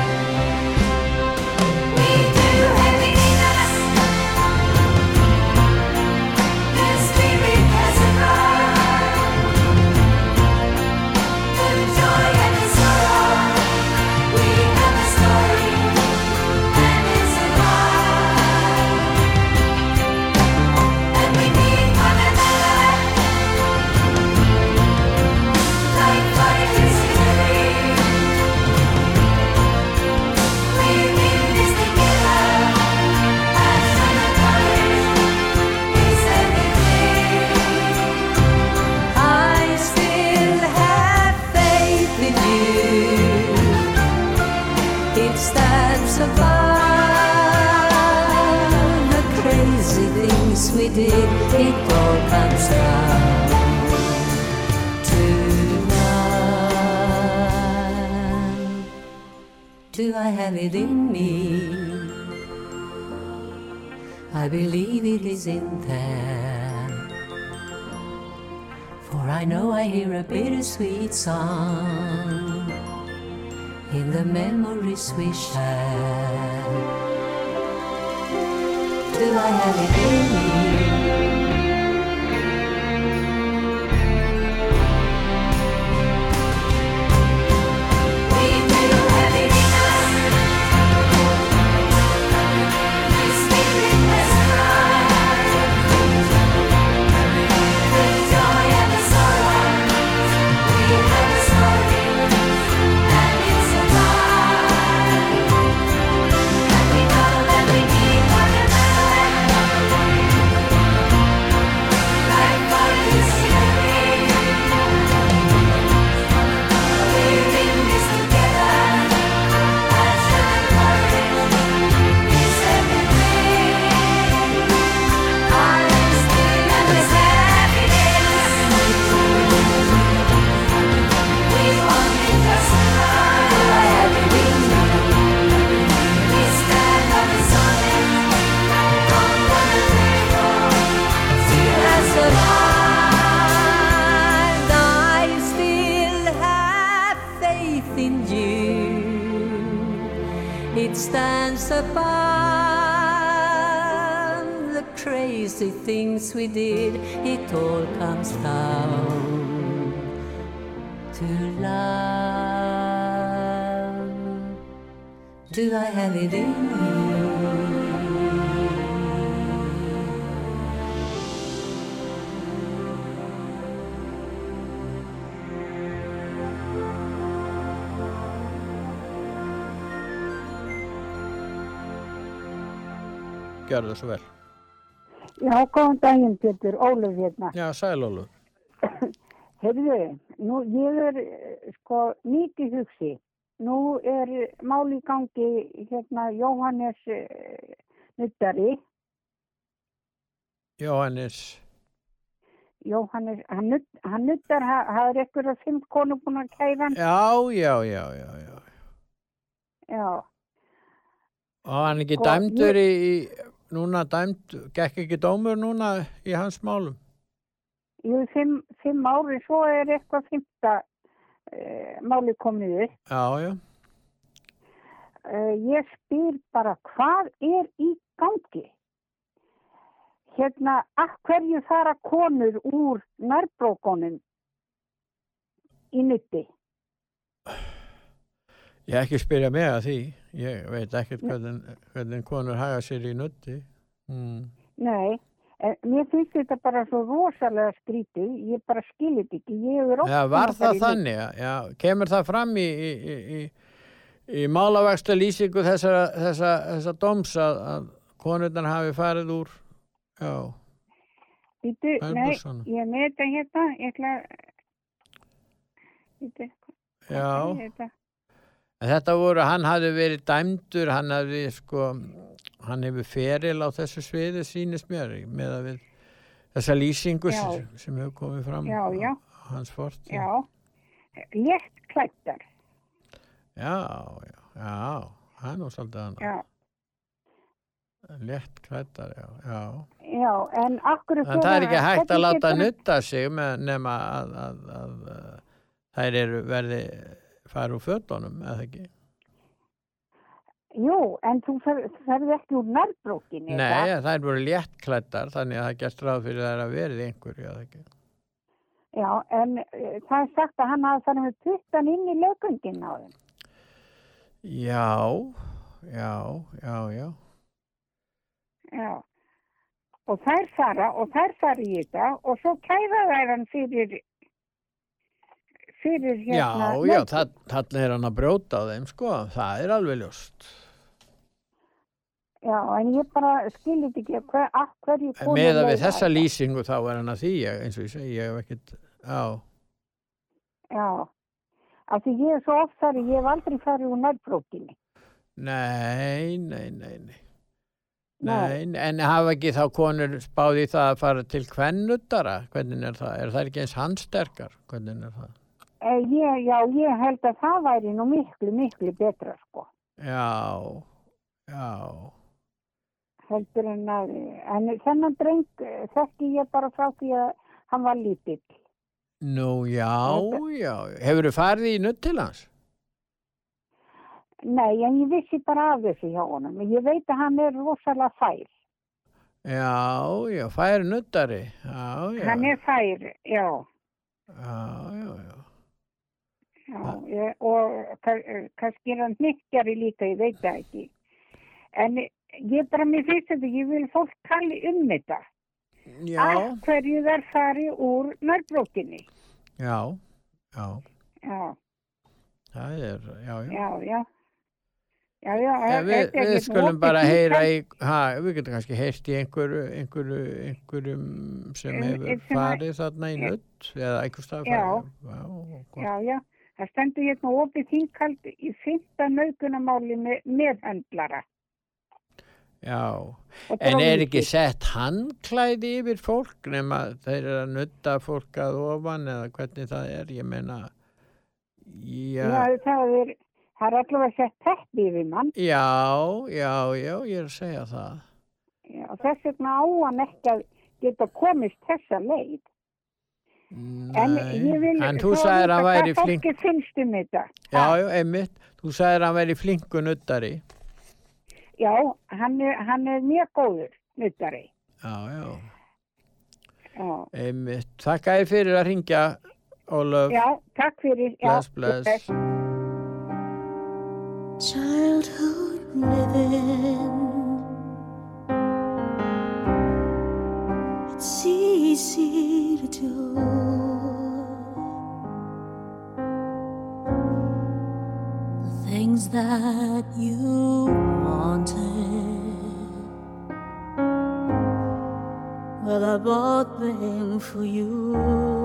Do I have it in me? I believe it is in there. For I know I hear a bittersweet song in the memories we share. Do I have it in me? Gjörðu svo vel. Já, góðan daginn, Pétur, Óluf hérna. Já, sælólu. Heyrðu, nú ég er eh, sko mikið hugsi. Nú er máli í gangi hérna Jóhannes uh, Nuttari. Jóhannes, Jóhannes, hann, nutt, hann nuttar, það er ekkur að fimm konu búin að kæra hann. já, já, já, já, já. Já, Og hann ekki Sko, dæmdur í, í, núna dæmd, gekk ekki dómur núna í hans málum? jú, fimm, fimm ári, svo er eitthvað fimmta uh, máli komið upp. Já, já. Uh, ég spyr bara hvað er í gangi? Hérna, að hverju fara konur úr nærbrókonum í nutti? Ég ekki spyrja mig að því. Ég veit ekkert hvernig, hvernig konur haga sér í nutti. Mm. Nei, en mér finnst þetta bara svo rosalega skrítið, ég bara skilit ekki, ég hefur oft Já, var það þannig? Já, Já, kemur það fram í, í, í, í, í málavægsta lýsingu þessa, þessa, þessa doms að, að konurnar hafi farið úr, já, er nei, ég er með þetta hérna, ég ætla hvað já. Þetta? En þetta voru, hann hafði verið dæmdur, hann hafði sko hann hefur feril á þessu sviði sínist mér með að við þessa lýsingu sem, sem hefur komið fram Já, já. hans fort Já, létt klættar. já, já, já, það er nú svolítið hann Já, létt klættar, já, já já, en en það er ekki hægt að láta nutta sig með, nema að, að, að, að þær eru verði fara úr fötunum, eða ekki Jú, en þú fer- þú ferð ekki úr nærbrókinni. Nei, þær voru létt klættar þannig að það gerst ráð fyrir þær að verði einhverju, eða ekki Já, en uh, það er sagt að hann hafði farið með puttan inn í lögungin á þeim. Já, já, já, já Já. Og þær fara og þær fara í þetta og svo kæða þær hann fyrir fyrir hérna. Já, já, það, þannig er hann að brjóta á þeim, sko, það er alveg ljóst. Já, en ég bara skilit ekki hver, af hverju með að við þessa lýsingu þá er hann að því, ég, eins og ég segi, ég hef ekkert, já, Já, af því ég er svo oft þar, ég hef aldrei farið úr nærbrókinni. nei, nei, nei, nei. Nei. En hafa ekki þá konur spáði það að fara til kvennuttara? Hvernig er það? Er það ekki eins handsterkar? Hvernig er það? Eh, ég, já, ég held að það væri nú miklu, miklu betra, sko. Já, já, heldur en að, en þennan dreng eh, þekki ég bara frá því að hann var lítill. nú já, já, hefur þú farið í nutt til hans? Nei, en ég vissi bara af þessu hjá honum. Ég veit að hann er rosalega fær. Já, já, færi nuttari, já, já, Hann er fær, já. já, já, já. Já ég, og ka- kannski er hann hnykkjari líka, ég veit það ekki. En ég bara, mér finnst þetta, ég vil fólk tali um þetta. Já. Af hverju þær fari úr nærbrókinni. Já, já, Já, það er, já, já. já, já. Já, já, En við, við hérna skulum bara heyra í, ha, við getum kannski heyrt í einhverju, einhverju, einhverjum sem Um, hefur farið þarna í nutt eða einhver stað Já. farið. Já. Já, já, það stendur hérna opið þingkald í fyrsta naukunamáli með meðhendlara. já. En er ekki sett handklæði yfir fólk nema þeir eru að nutta fólk að ofan eða hvernig það er, ég meina, Já, já, það er, það er allavega sett teppi yfir mann. já, já, já, ég er að segja það. Já, þess vegna á hann ekki að geta komist þessa leið. En ég vil en þú að sagðir að hann væri hvað flink, fólki finnst um þetta. já, já, einmitt, þú sagðir að hann væri flinku nuttari. Já, hann er, hann er mjög góður nuttari. Já, já, Já, einmitt. Þakka þér fyrir að ringja, Ólöf. já takk fyrir. Já, Bless, bless. Childhood living. It's easy to do. The things that you wanted. Well, I bought them for you.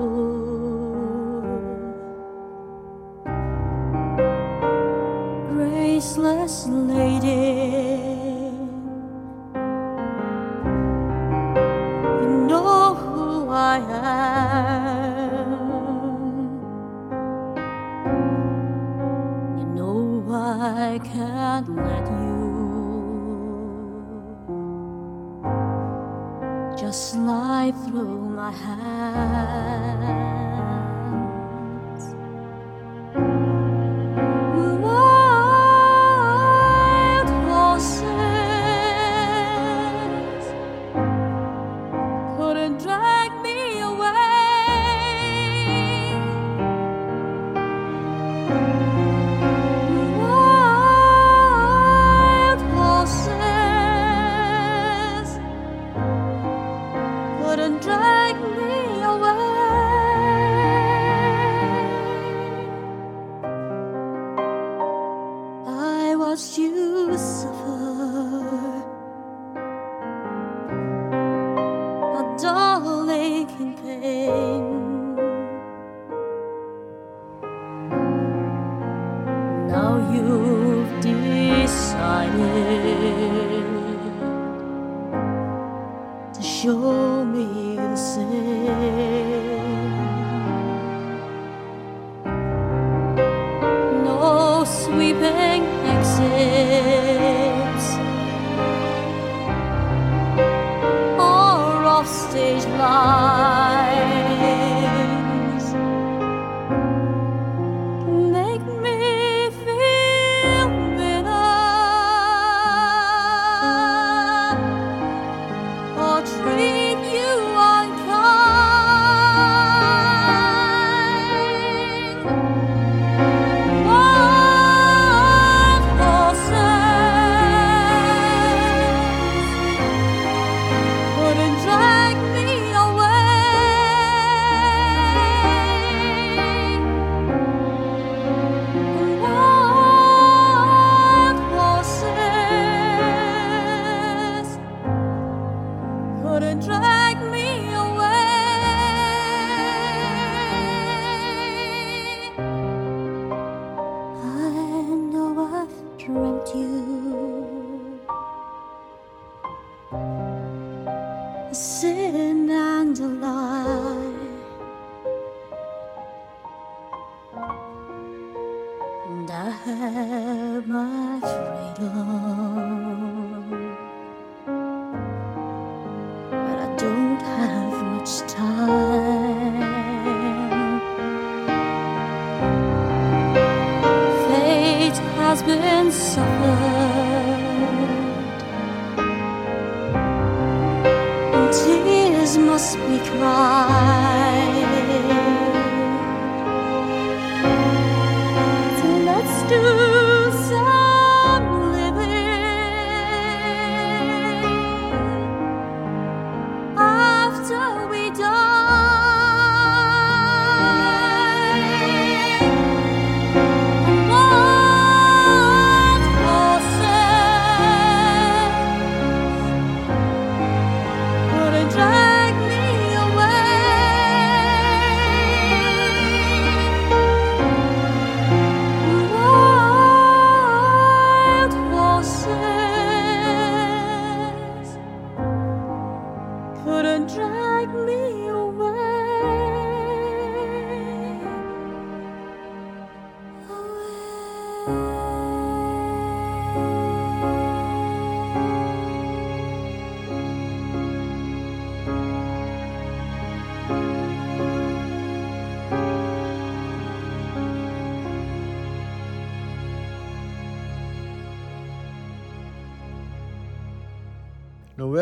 graceless lady. I am. You know I can't let you just slide through my hands.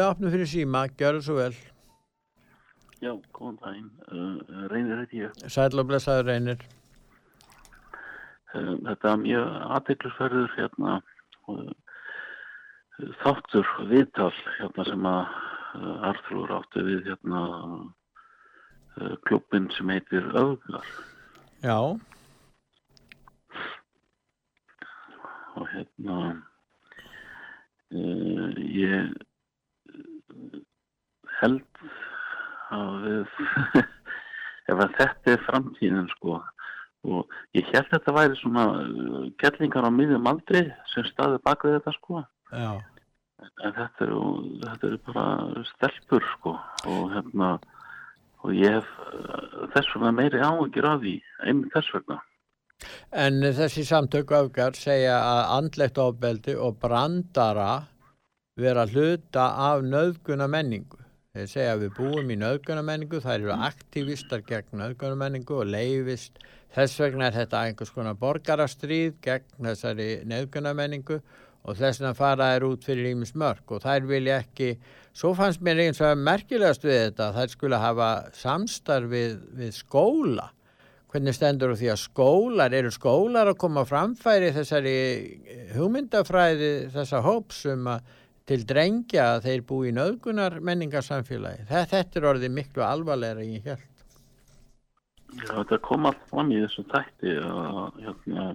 Við opnum fyrir síma, gjör það svo vel. Já, góðan daginn. Uh, reynir þetta ég. Sæl og blessaður reynir. Uh, þetta er mjög aðteglisverður hérna uh, þáttur viðtal hérna sem að uh, Arþrúr átti við hérna uh, klubbin sem heitir Öfgar Já, og hérna uh, ég held að við ef að þetta er framtíðin sko og ég held að þetta væri svona uh, kettlingar á miðjum aldri sem staði bak við þetta sko já. en þetta eru, þetta eru bara stelpur sko og hérna og ég hef uh, þess vegna meiri áhugir af því einmitt þess vegna En þessi samtöku öfgar segja að andlegt ofbeldi og brandara vera hluta af nöðguna menningu. Þeir segja að við búum í nöðguna menningu, þær eru aktivistar gegn nöðguna menningu og leifist. Þess vegna er þetta einhvers konar borgarastríð gegn þessari nöðguna menningu og þess vegna fara þær út fyrir ímis mörg og þær vilja ekki, svo fannst mér eins og merkilegast við þetta, þær skulle hafa samstarf við, við skóla hvernig stendur því að skólar, eru skólar að koma framfæri þessari hugmyndafræði þessa hóps um að til drengja að þeir búi í nöðgunar menningarsamfélagi. Þetta, þetta er orðið miklu alvarlega ég held. Já, þetta kom allt fram í þessu tætti að, hérna,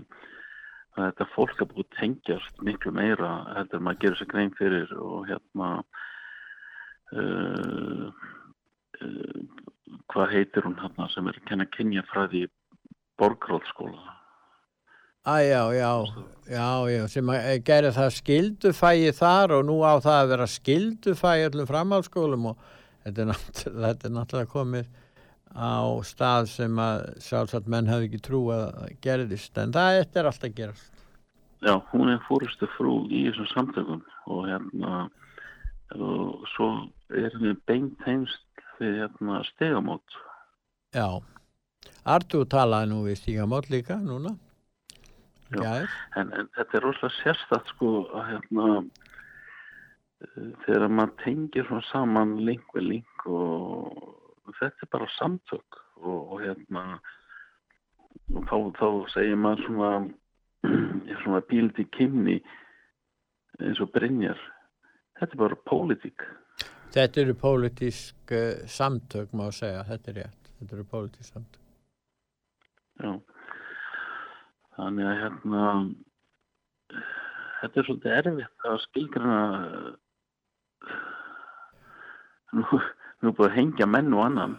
að þetta fólk er búið tengjast miklu meira heldur maður gerir sér grein fyrir og hérna uh, uh, hvað heitir hún hérna sem er að kenna kynjafræði í borgráðskóla Æ, já, já, já, já, sem að gera það skildufægi þar og nú á það að vera skildufægi öllum framhaldsskólum og þetta er þetta er náttúrulega komið á stað sem að sjálfsagt menn hafði ekki trú að gerðist en það þetta er alltaf gerast. Já, hún er fórustu frú í þessum samtökum og hérna og svo erum við beint heimst við hérna stegamót. Já, Artur talaði nú við stígamót líka núna Já, en, en þetta er rosalega sérstætt sko að hérna eh, þegar maður tengir svona saman link við link og þetta er bara samtök og, og hérna og þá, þá segir maður svona svona bíldi kynni eins og Brynjar. Þetta er bara pólitík. Þetta eru pólitísk uh, samtök má segja, þetta er rétt. Þetta eru pólitísk samtök. Já. Þannig að hérna þetta er svolítið erfitt að skilgrana nú, nú búið að hengja menn og annan.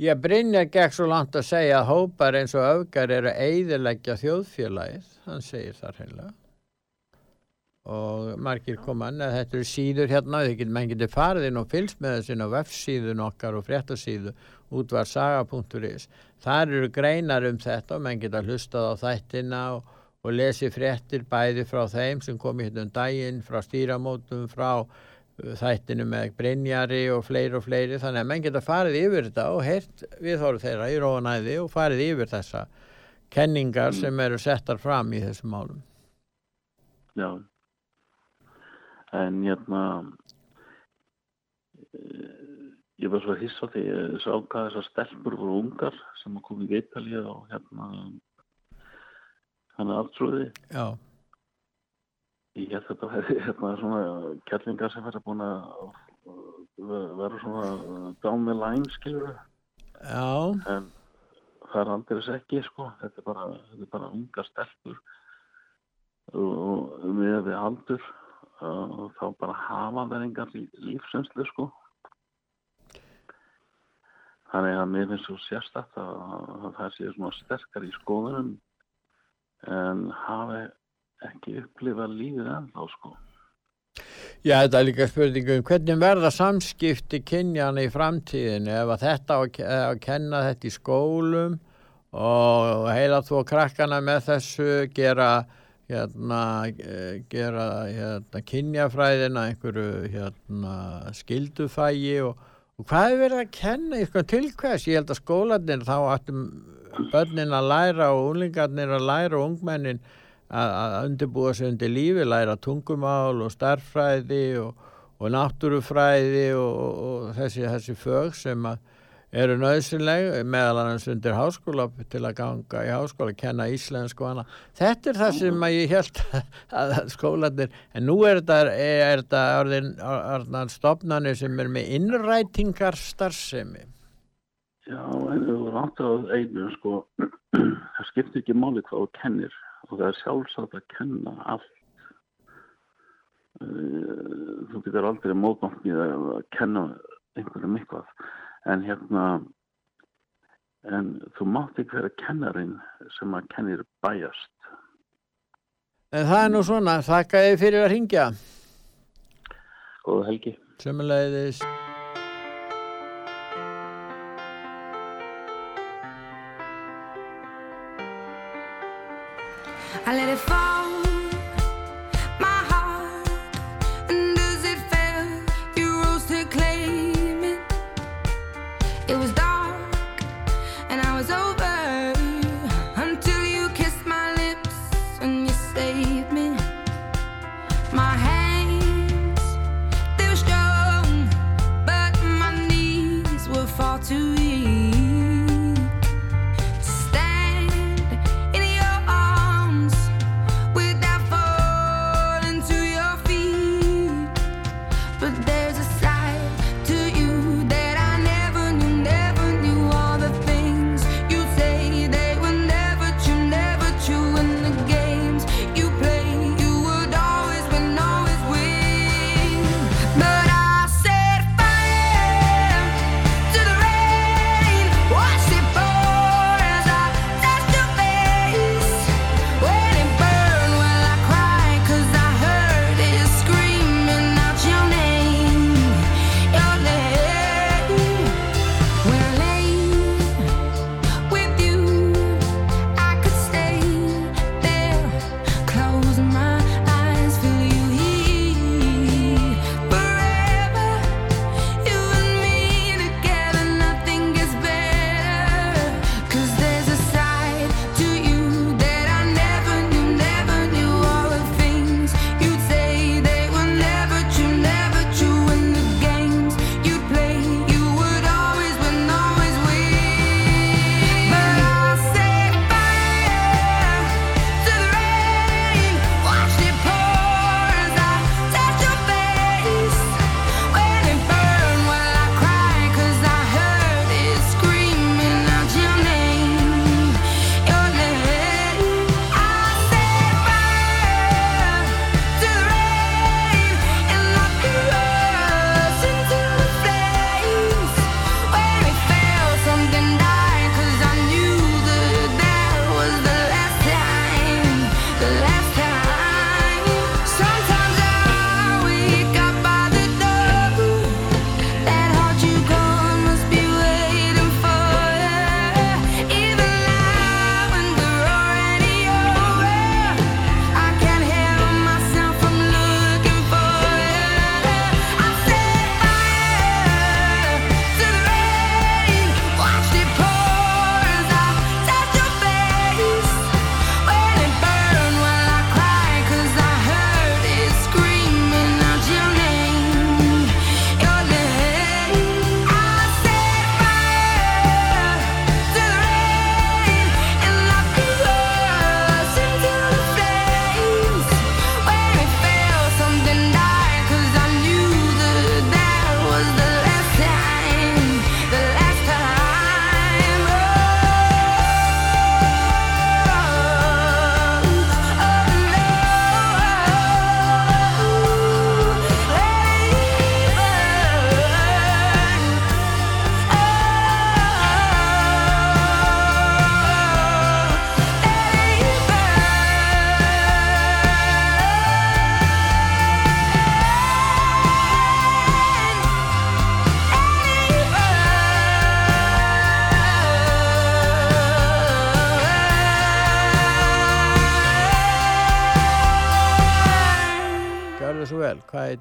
Ég Brynja gekk svo langt að segja að hópar eins og öfgar eru að eyðileggja þjóðfélagið, hann segir þar heila. Og margir koma að þetta eru síður hérna, menn getur farið inn og fylgst með þessin á vefsíðun okkar og fréttasíðu útvarsaga.is. Þar eru greinar um þetta og menn geta hlustað á þættina og, og lesi fréttir bæði frá þeim sem komi hérna um daginn, frá stýramótum, frá uh, þættinu með Brynjari og fleiri og fleiri þannig að menn geta farið yfir þetta og heyrt viðhóru þeirra í róanæði og farið yfir þessa kenningar sem eru settar fram í þessum málum. Já. En hérna eh, ég var svo hissa því ég sá hvað þessar stelpur voru ungar sem að koma í Veitalið og hérna hann er aftrúði. Já. Ég held þetta verði hérna svona kjallingar sem verður búin að vera svona down the line skilur Já. en það er aldrei þess ekki sko þetta er bara, þetta er bara ungar stelpur og, og með við aldur og þá bara hafa þeir engar lífsenslu sko. Þannig að mér finnst svo sérstætt að, að það sé svona sterkar í skoðunum en hafi ekki upplifað lífið ennþá sko. Já, þetta er líka spurningum hvernig verða samskipti kynjana í framtíðinu ef að þetta að ke- að kenna þetta í skólum og heila þú krakkana með þessu gera hérna, eh, gera hérna, kynjafræðina einhverju hérna, skildufægi og, og hvað er verið að kenna eitthvað til hvers? Ég held að skólanir þá ættum börnin að læra og unglingarnir að læra og ungmennin að, undirbúa sig undir lífi, læra tungumál og starffræði og, og náttúrufræði og, og þessi, þessi fög sem að eru nöðsynleg meðal annars undir háskóla til að ganga í háskóla, kenna íslensku og annað. Þetta er það sem ég held að skólanir, en nú er þetta, orðin, stopnarnir sem er með innrætingar starfsemi. Já, en þú voru átt á einu sko það skiptir ekki máli hvað þú kennir og það er sjálfsagt að kenna allt Eh, þú getur aldrei mótnátt það að kenna einhverjum eitthvað en hérna en þú mátt ekki vera kennarin sem að kennir bæjast En það er nú svona, þakka þið fyrir að ringja. Góða helgi. Sömulegðis.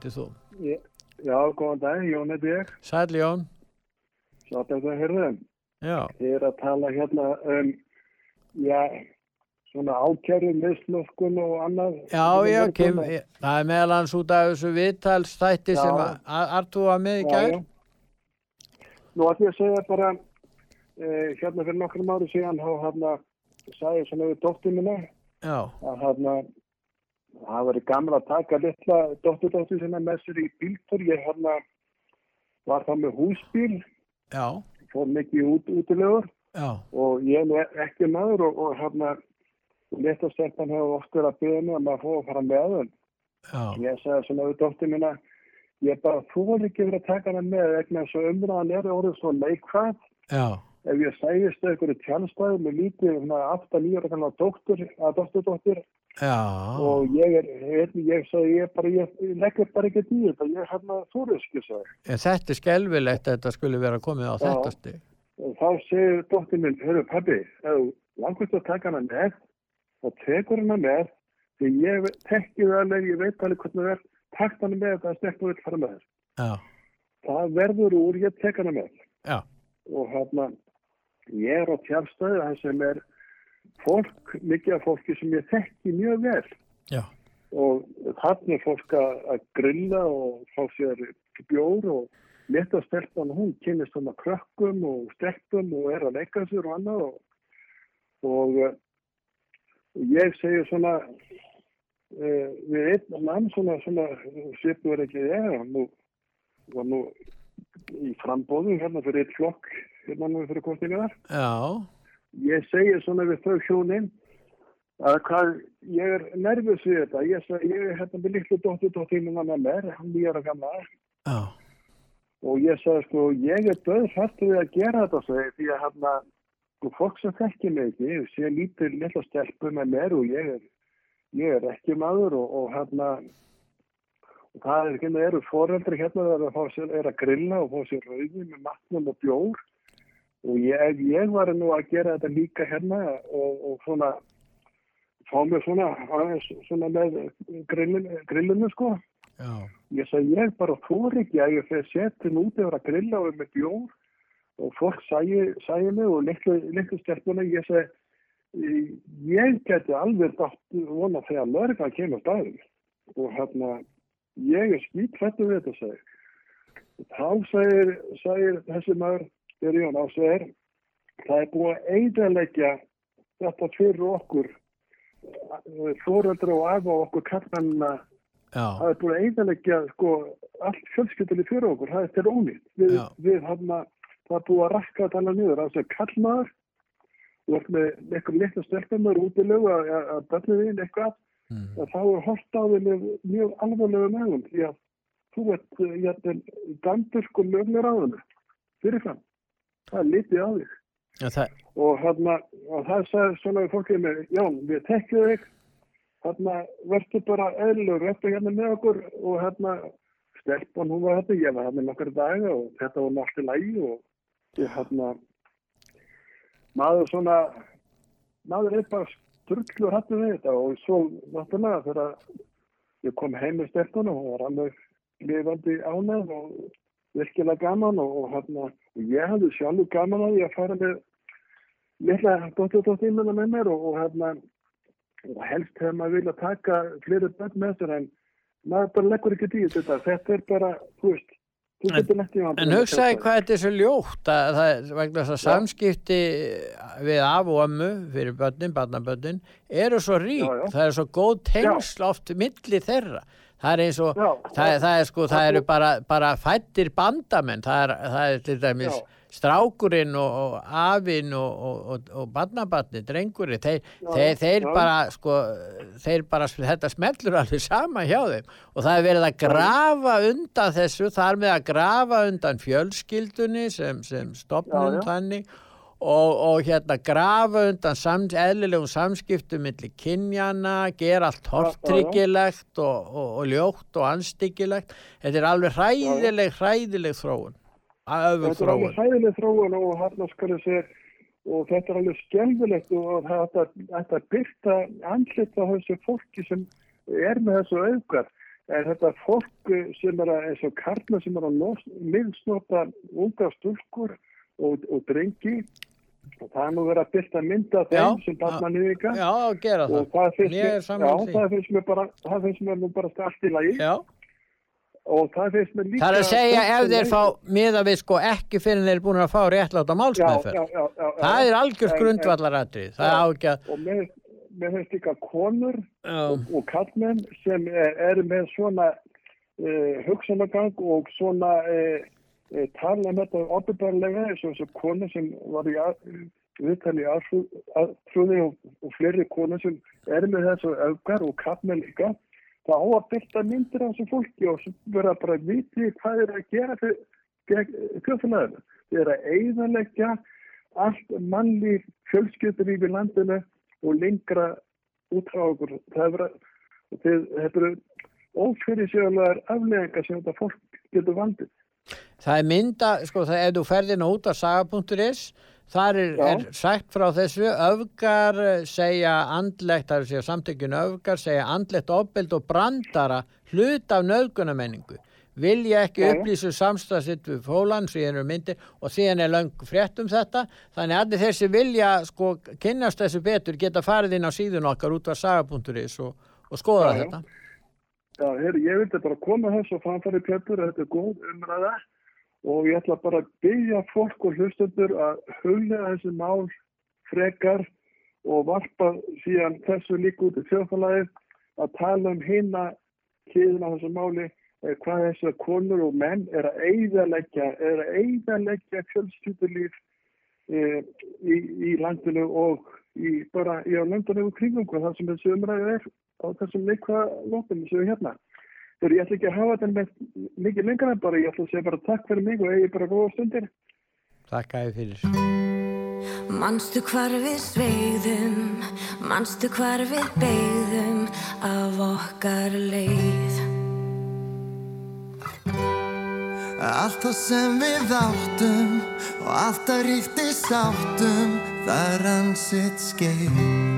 Heitir þú? Ég- Já, góðan dag, Jón heiti ég. Sæl Jón. Svo þetta að hörðum. Já. Þið er að tala hérna um, já, svona ákjæru, mislöfkun og annað. Já, já, kem, það er meðal hans út af þessu viðtalsþætti Já. sem að- að með í já. Nú ætlum ég að segja bara, eh, hérna fyrir nokkrum ári síðan, þá hérna, sagði ég svona við dóttir minna, að hérna, það var gamla að taka litla dótturdóttir sinna með sér í bíltur. Ég hérna var það með húsbíl, Já. fór mikið út, útilegur Já. og ég er nú ekki maður og, og hérna, letastelpan hefur oft verið að byrja mig að maður fór að fara með. Já. Ég sagði svona við dóttir mína, ég bara þú ekki verið að taka hana með vegna þess að umræðan er orðið svo leikvæð. Já. Ef ég sæðist einhverju tjálstæði með lítið svona 8-9 ára kannar dóttur, að Já. og ég er, ég, ég sagði, ég bara, ég, leggur bara ekki þetta, ég er hérna sagði. En þetta er skelvilegt að þetta skulle vera komið á Já. þetta stig. Og þá segir dóttir minn, hörru pabbi, langast að taka hana með, þá tekur hana með, því ég tekki það alveg, ég veit alveg hvernig það er, takt hana með þetta að stekka vill fara með. Já. Það verður úr, ég tek hana með. Já. Og hérna, ég er á tjálstæði, það sem er fólk, mikið af fólki sem ég þekki mjög vel. Já. Og þarna er fólk að að grilla og fá sér bjór og leta stelpan, hún kynist hann að krökkum og stelpum og er að leika sér og annað og, og eh, ég segi svona uh, við einn mann svona, svona svipur ekki ég hann nú, var nú í frambóðum hérna fyrir eitt flokk nú fyrir kostingar Já. ég segi svona við þau hjónin að hvað, ég er nervus við þetta, ég, ég er hérna með litlu dóttur dóttirinn hann með mér, hann nýjar að gamla Já. og ég sagði sko, ég er döð hrættu við að gera þetta segi, því að hérna, sko, fólk sem þekkir mig ekki, sé lítið litla stelpu með mér og ég er, ég er ekki maður og, og hérna, og það er ekki með eru foreldri hérna það er að, sér, er að grilla og fá sér rauði með matnum og bjór og ég, ég var nú að gera þetta líka hérna og, og svona fá mér svona, svona með grillinu, grillinu sko. Já. ég sagði ég bara þór ekki að ég fyrir setin út yfir að grilla og með bjór. Og fólk sæði, mig og litlu, stelpuna ég sagði ég geti alveg dátt vona þegar lörgan kemur staðin og hérna ég er skýtrættu við þetta sagði þá segir þessi maður Jón á segir það er búið að eiginleggja þetta fyrir okkur fóreldra og afa okkur kallanna Já. það er búin að eiginleggja sko, allt fjölskyldunni fyrir okkur, það er til ónýtt. Við, við hann það er búið að rakka þetta alveg niður, það er kallmaður og ert með eitthvað litla stelpumur útilegu að, að, að börnum þín eitthvað. Mm. að þá er hort á með mjög alvarlega megum því að þú ert gandur sko löglega ráðinu fyrirfram, það er litið á þig. Já, það, og hérna og það sagði svona við fólkið með Jón, við tekjum þig. Hérna verður bara eðlur verður hérna með okkur. Og hérna stelpan hún var hérna, ég var hérna nokkar daga og þetta var náttúrulega lægi og ég hérna maður svona maður er bara sturglu hættu við þetta. Og svo náttúrulega þegar ég kom heim með stelpun og hún var alveg lifandi ánæð og virkilega gaman. Og, og hérna og ég hafði sjálfur gaman að því að fara með litla dótturdóttímina með mér og, og hérna og helst hefur maður vilja taka fleiri börn með sér en maður bara leggur ekki í þetta. Þetta er bara, þú veist hann En hugsaði hvað þetta er svo ljótt að það er vegna þess að samskipti við af og ömmu fyrir börnin, barnabörnin eru svo rík, Já, já. það er svo góð tengsl oft milli þeirra það er eins og, það, er- það er sko það eru bara, bara fættir bandamenn. Það er, það er til dæmis strákurinn og, og afinn og, og, og, barnabarni, drengurinn þeir, Já, þeir, þeir já. bara sko, þeir bara, þetta smellur alveg sama hjá þeim. Og það er verið að grafa undan þessu, þar með að grafa undan fjölskyldunni sem, sem stopnum Já, já. þannig og, og hérna grafa undan sam, eðlilegum samskiptum milli kynjana, gera allt tortryggilegt og, og, og ljótt og anstyggilegt þetta er alveg hræðileg, hræðileg þróun. Þetta er þróun. alveg hæðileg þróun og hérna skal ég segja og þetta er alveg skelfilegt og þetta, þetta byrta andlit á þessu fólki sem er með þessu auðgar er þetta fólk sem er að, eins og karla sem er að miðsnota unga stúlkur og, og drengi og það er nú verið að byrta mynda þeim Já, sem barna nýðinga Já, gera það. og það finnst, er mér, mér bara það finnst mér nú bara allt í lagi Já. og það finnst mér líka Það er að segja ef þeir fá miða við sko ekki fyrir þeir búin að fá réttláta já. Það er algjör grundvallaratrið. Það Já, á ekki að... og mér, finnst líka konur og, og kallmenn sem er, eru með svona uh, hugsanagang og svona uh, tala um þetta oppibarlega eins og þessu konu sem var í viðtali í aðtrúði og, og fleiri konur sem eru með þessu öfgar og kallmenn líka það á að byrta myndir af þessu fólki og vera bara að viti hvað er að gera fyrir þjóðfélaginu. Þið er að eigðalegja allt mannlíf fjölskyldulíf í landinu og lengra út frá okkur. Það er eru ófyrirsjóðlegar afleðingar sem þetta fólk getur vandið. Það er mynda, sko, það, ef þú ferðina út af saga.is, þar er, Já. er sagt frá þessu, öfgar eh, segja andlegt, er að segja samtökjun öfgar, segja andlegt ofbeld og brandara hlut af nöðgunamenningu. Vilja ekki Já, já. upplýsu samstafsitt við fólan, síðan eru myndir og síðan er löng frétt um þetta. Þannig að allir þessi vilja, sko, kynnast þessu betur, geta farið inn á síðun okkar út af saga.is og, og skoða Já, já. þetta. Já, heyri, ég vildi bara koma þessu og framfæri Petur, þetta er góð umræða og ég ætla bara að byggja fólk og hlustundur að huglega þessi mál frekar og varpa síðan þessu líka út í þjóðfélagið að tala um hina hliðina á þessu máli eh, hvað þessar konur og menn er að eigðalegja, er að eigðalegja fjölskyldulíf e, í, í landinu og í bara í á landinu og kringum hvað það sem þessu umræðu er á þessum neikvæða lótum sem við hérna. Þegar ég ætla ekki að hafa þetta með mikið lengra en bara, ég ætla að segja bara takk fyrir mig og eigi bara góða stundir. Takk að þið fyrir. Manstu hvar við sveigðum, manstu hvar við beigðum af okkar leið. Allt það sem við áttum og alltaf ríkti sáttum það rann sitt skeið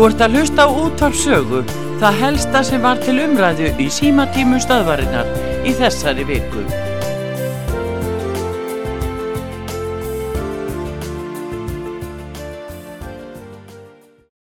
Þú ert að hlusta á útvarpsögu, það helsta sem var til umræðu í símatímum stöðvarinnar í þessari viku.